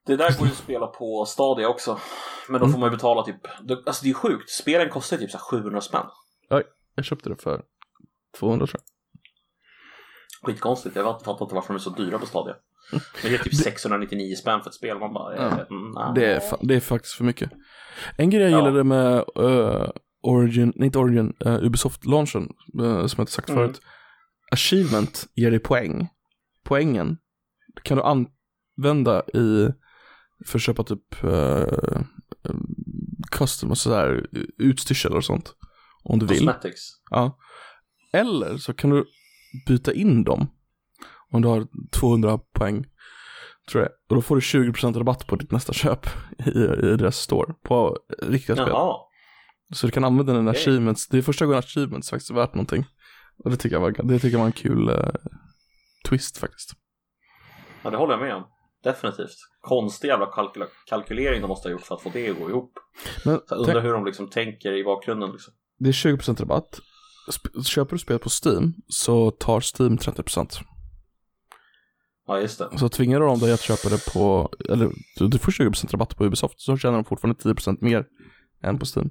Det där går ju att spela på Stadia också. Men då Mm. får man ju betala typ, alltså det är sjukt, spelen kostar typ så här 700 spänn. Jag köpte det för 200 tror jag. Skitkonstigt, jag har inte fattat varför de är så dyra på Stadia. [LAUGHS] Men det är typ 699 spän för ett spel, man bara, Ja. eh, mm. Det är, det är faktiskt för mycket. En grej jag Ja. gillade med eh, Origin, nej inte Origin, uh, Ubisoft-launchen, eh, som jag inte sagt Mm. förut. Achievement ger dig poäng. Poängen kan du använda i, för att köpa typ uh, custom och sådär, utstyrsel och sånt. Om du vill. Cosmetics. Ja. Eller så kan du byta in dem. Om du har 200 poäng. Tror jag. Och då får du 20% rabatt på ditt nästa köp i, i deras store. På riktiga spel. Jaha. Så du kan använda dina Okej. achievements. Det är första gången achievements faktiskt är värt någonting. Och det tycker jag var, det tycker jag var en kul eh, twist faktiskt. Ja, det håller jag med om. Definitivt. Konstig jävla kalkyla- kalkylering de måste ha gjort för att få det att gå ihop. Men Så jag undrar hur de liksom tänker i bakgrunden liksom. det är 20% rabatt. Sp- köper du spel på Steam så tar Steam 30%. Ja, just det. Så tvingar du dem dig att köpa det på, eller du, får 20% rabatt på Ubisoft så tjänar de fortfarande 10% mer än på Steam.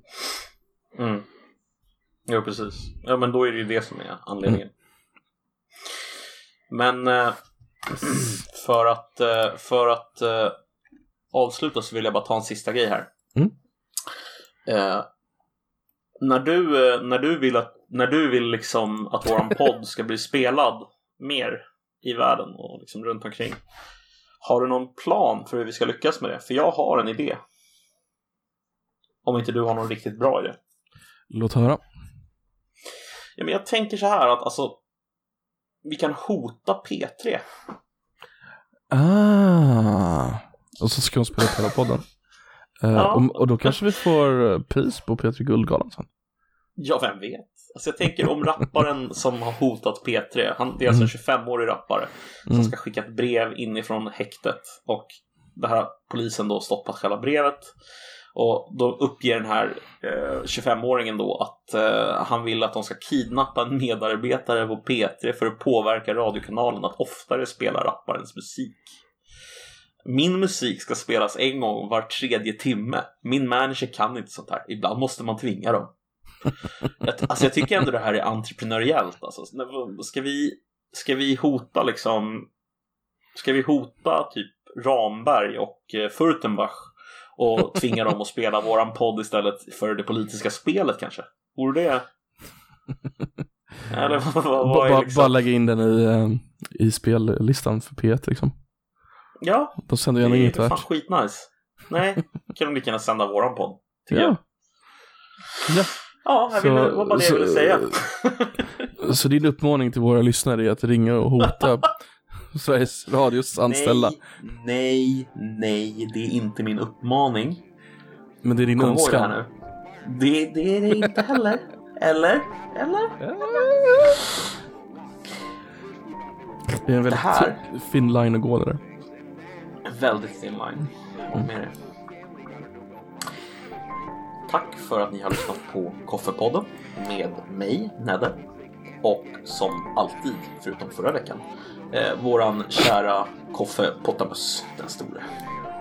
Mm. Jo, precis. Ja, men då är det ju det som är anledningen. Men eh, för att, eh, för att eh, avsluta så vill jag bara ta en sista grej här. Mm. Eh, när, du, eh, när du vill att när du vill liksom att våran [LAUGHS] podd ska bli spelad mer i världen och liksom runt omkring. Har du någon plan för hur vi ska lyckas med det? För jag har en idé. Om inte du har någon riktigt bra idé. Låt höra. Ja, men jag tänker så här att alltså vi kan hota P3. Ah. Och så ska de spela på hela podden. Eh, Ja. och, och då kanske vi får eh, pris på P3 Guldgalan sen. Ja, vem vet? Alltså jag tänker om rapparen som har hotat P3, han, det är alltså en 25-årig rappare som Mm. ska skicka ett brev inifrån häktet och det här polisen då stoppat själva brevet och då uppger den här eh, 25-åringen då att eh, han vill att de ska kidnappa en medarbetare på P3 för att påverka radiokanalen att oftare spela rapparens musik. Min musik ska spelas en gång var tredje timme. Min manager kan inte sånt här. Ibland måste man tvinga dem. [LAUGHS] Jag, alltså jag tycker ändå det här är entreprenöriellt. Alltså. Ska, vi, ska vi hota liksom Ska vi hota typ Ramberg och eh, Furtenbach och tvinga dem att spela våran podd istället för det politiska spelet kanske? Vore det? Eller vad, vad, är liksom? Bara lägga in den i, eh, i spellistan för P1 liksom. Ja, De sänder det gärna är inget fan värt. skitnice. Nej, kan de lika gärna sända våran podd. tycker jag. Ja. ja. Ja, jag Så- ville, det var bara det jag ville säga. Så din uppmaning till våra lyssnare är att ringa och hota [LAUGHS] [LAUGHS] Sveriges Radios anställda. Nej, nej, nej, det är inte min uppmaning. Men det är din Kom det här önskan. nu. Det, det är det inte heller. Eller? Eller? Det är en väldigt här- fin line att gå där. Väldigt thin line. Håller med. Tack för att ni har lyssnat på Koffepodden med mig, Nedde. Och som alltid, förutom förra veckan, eh, våran kära Koffe Pottamus, den store.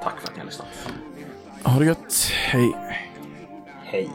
Tack för att ni har lyssnat. Ha det gött. Hej. Hej!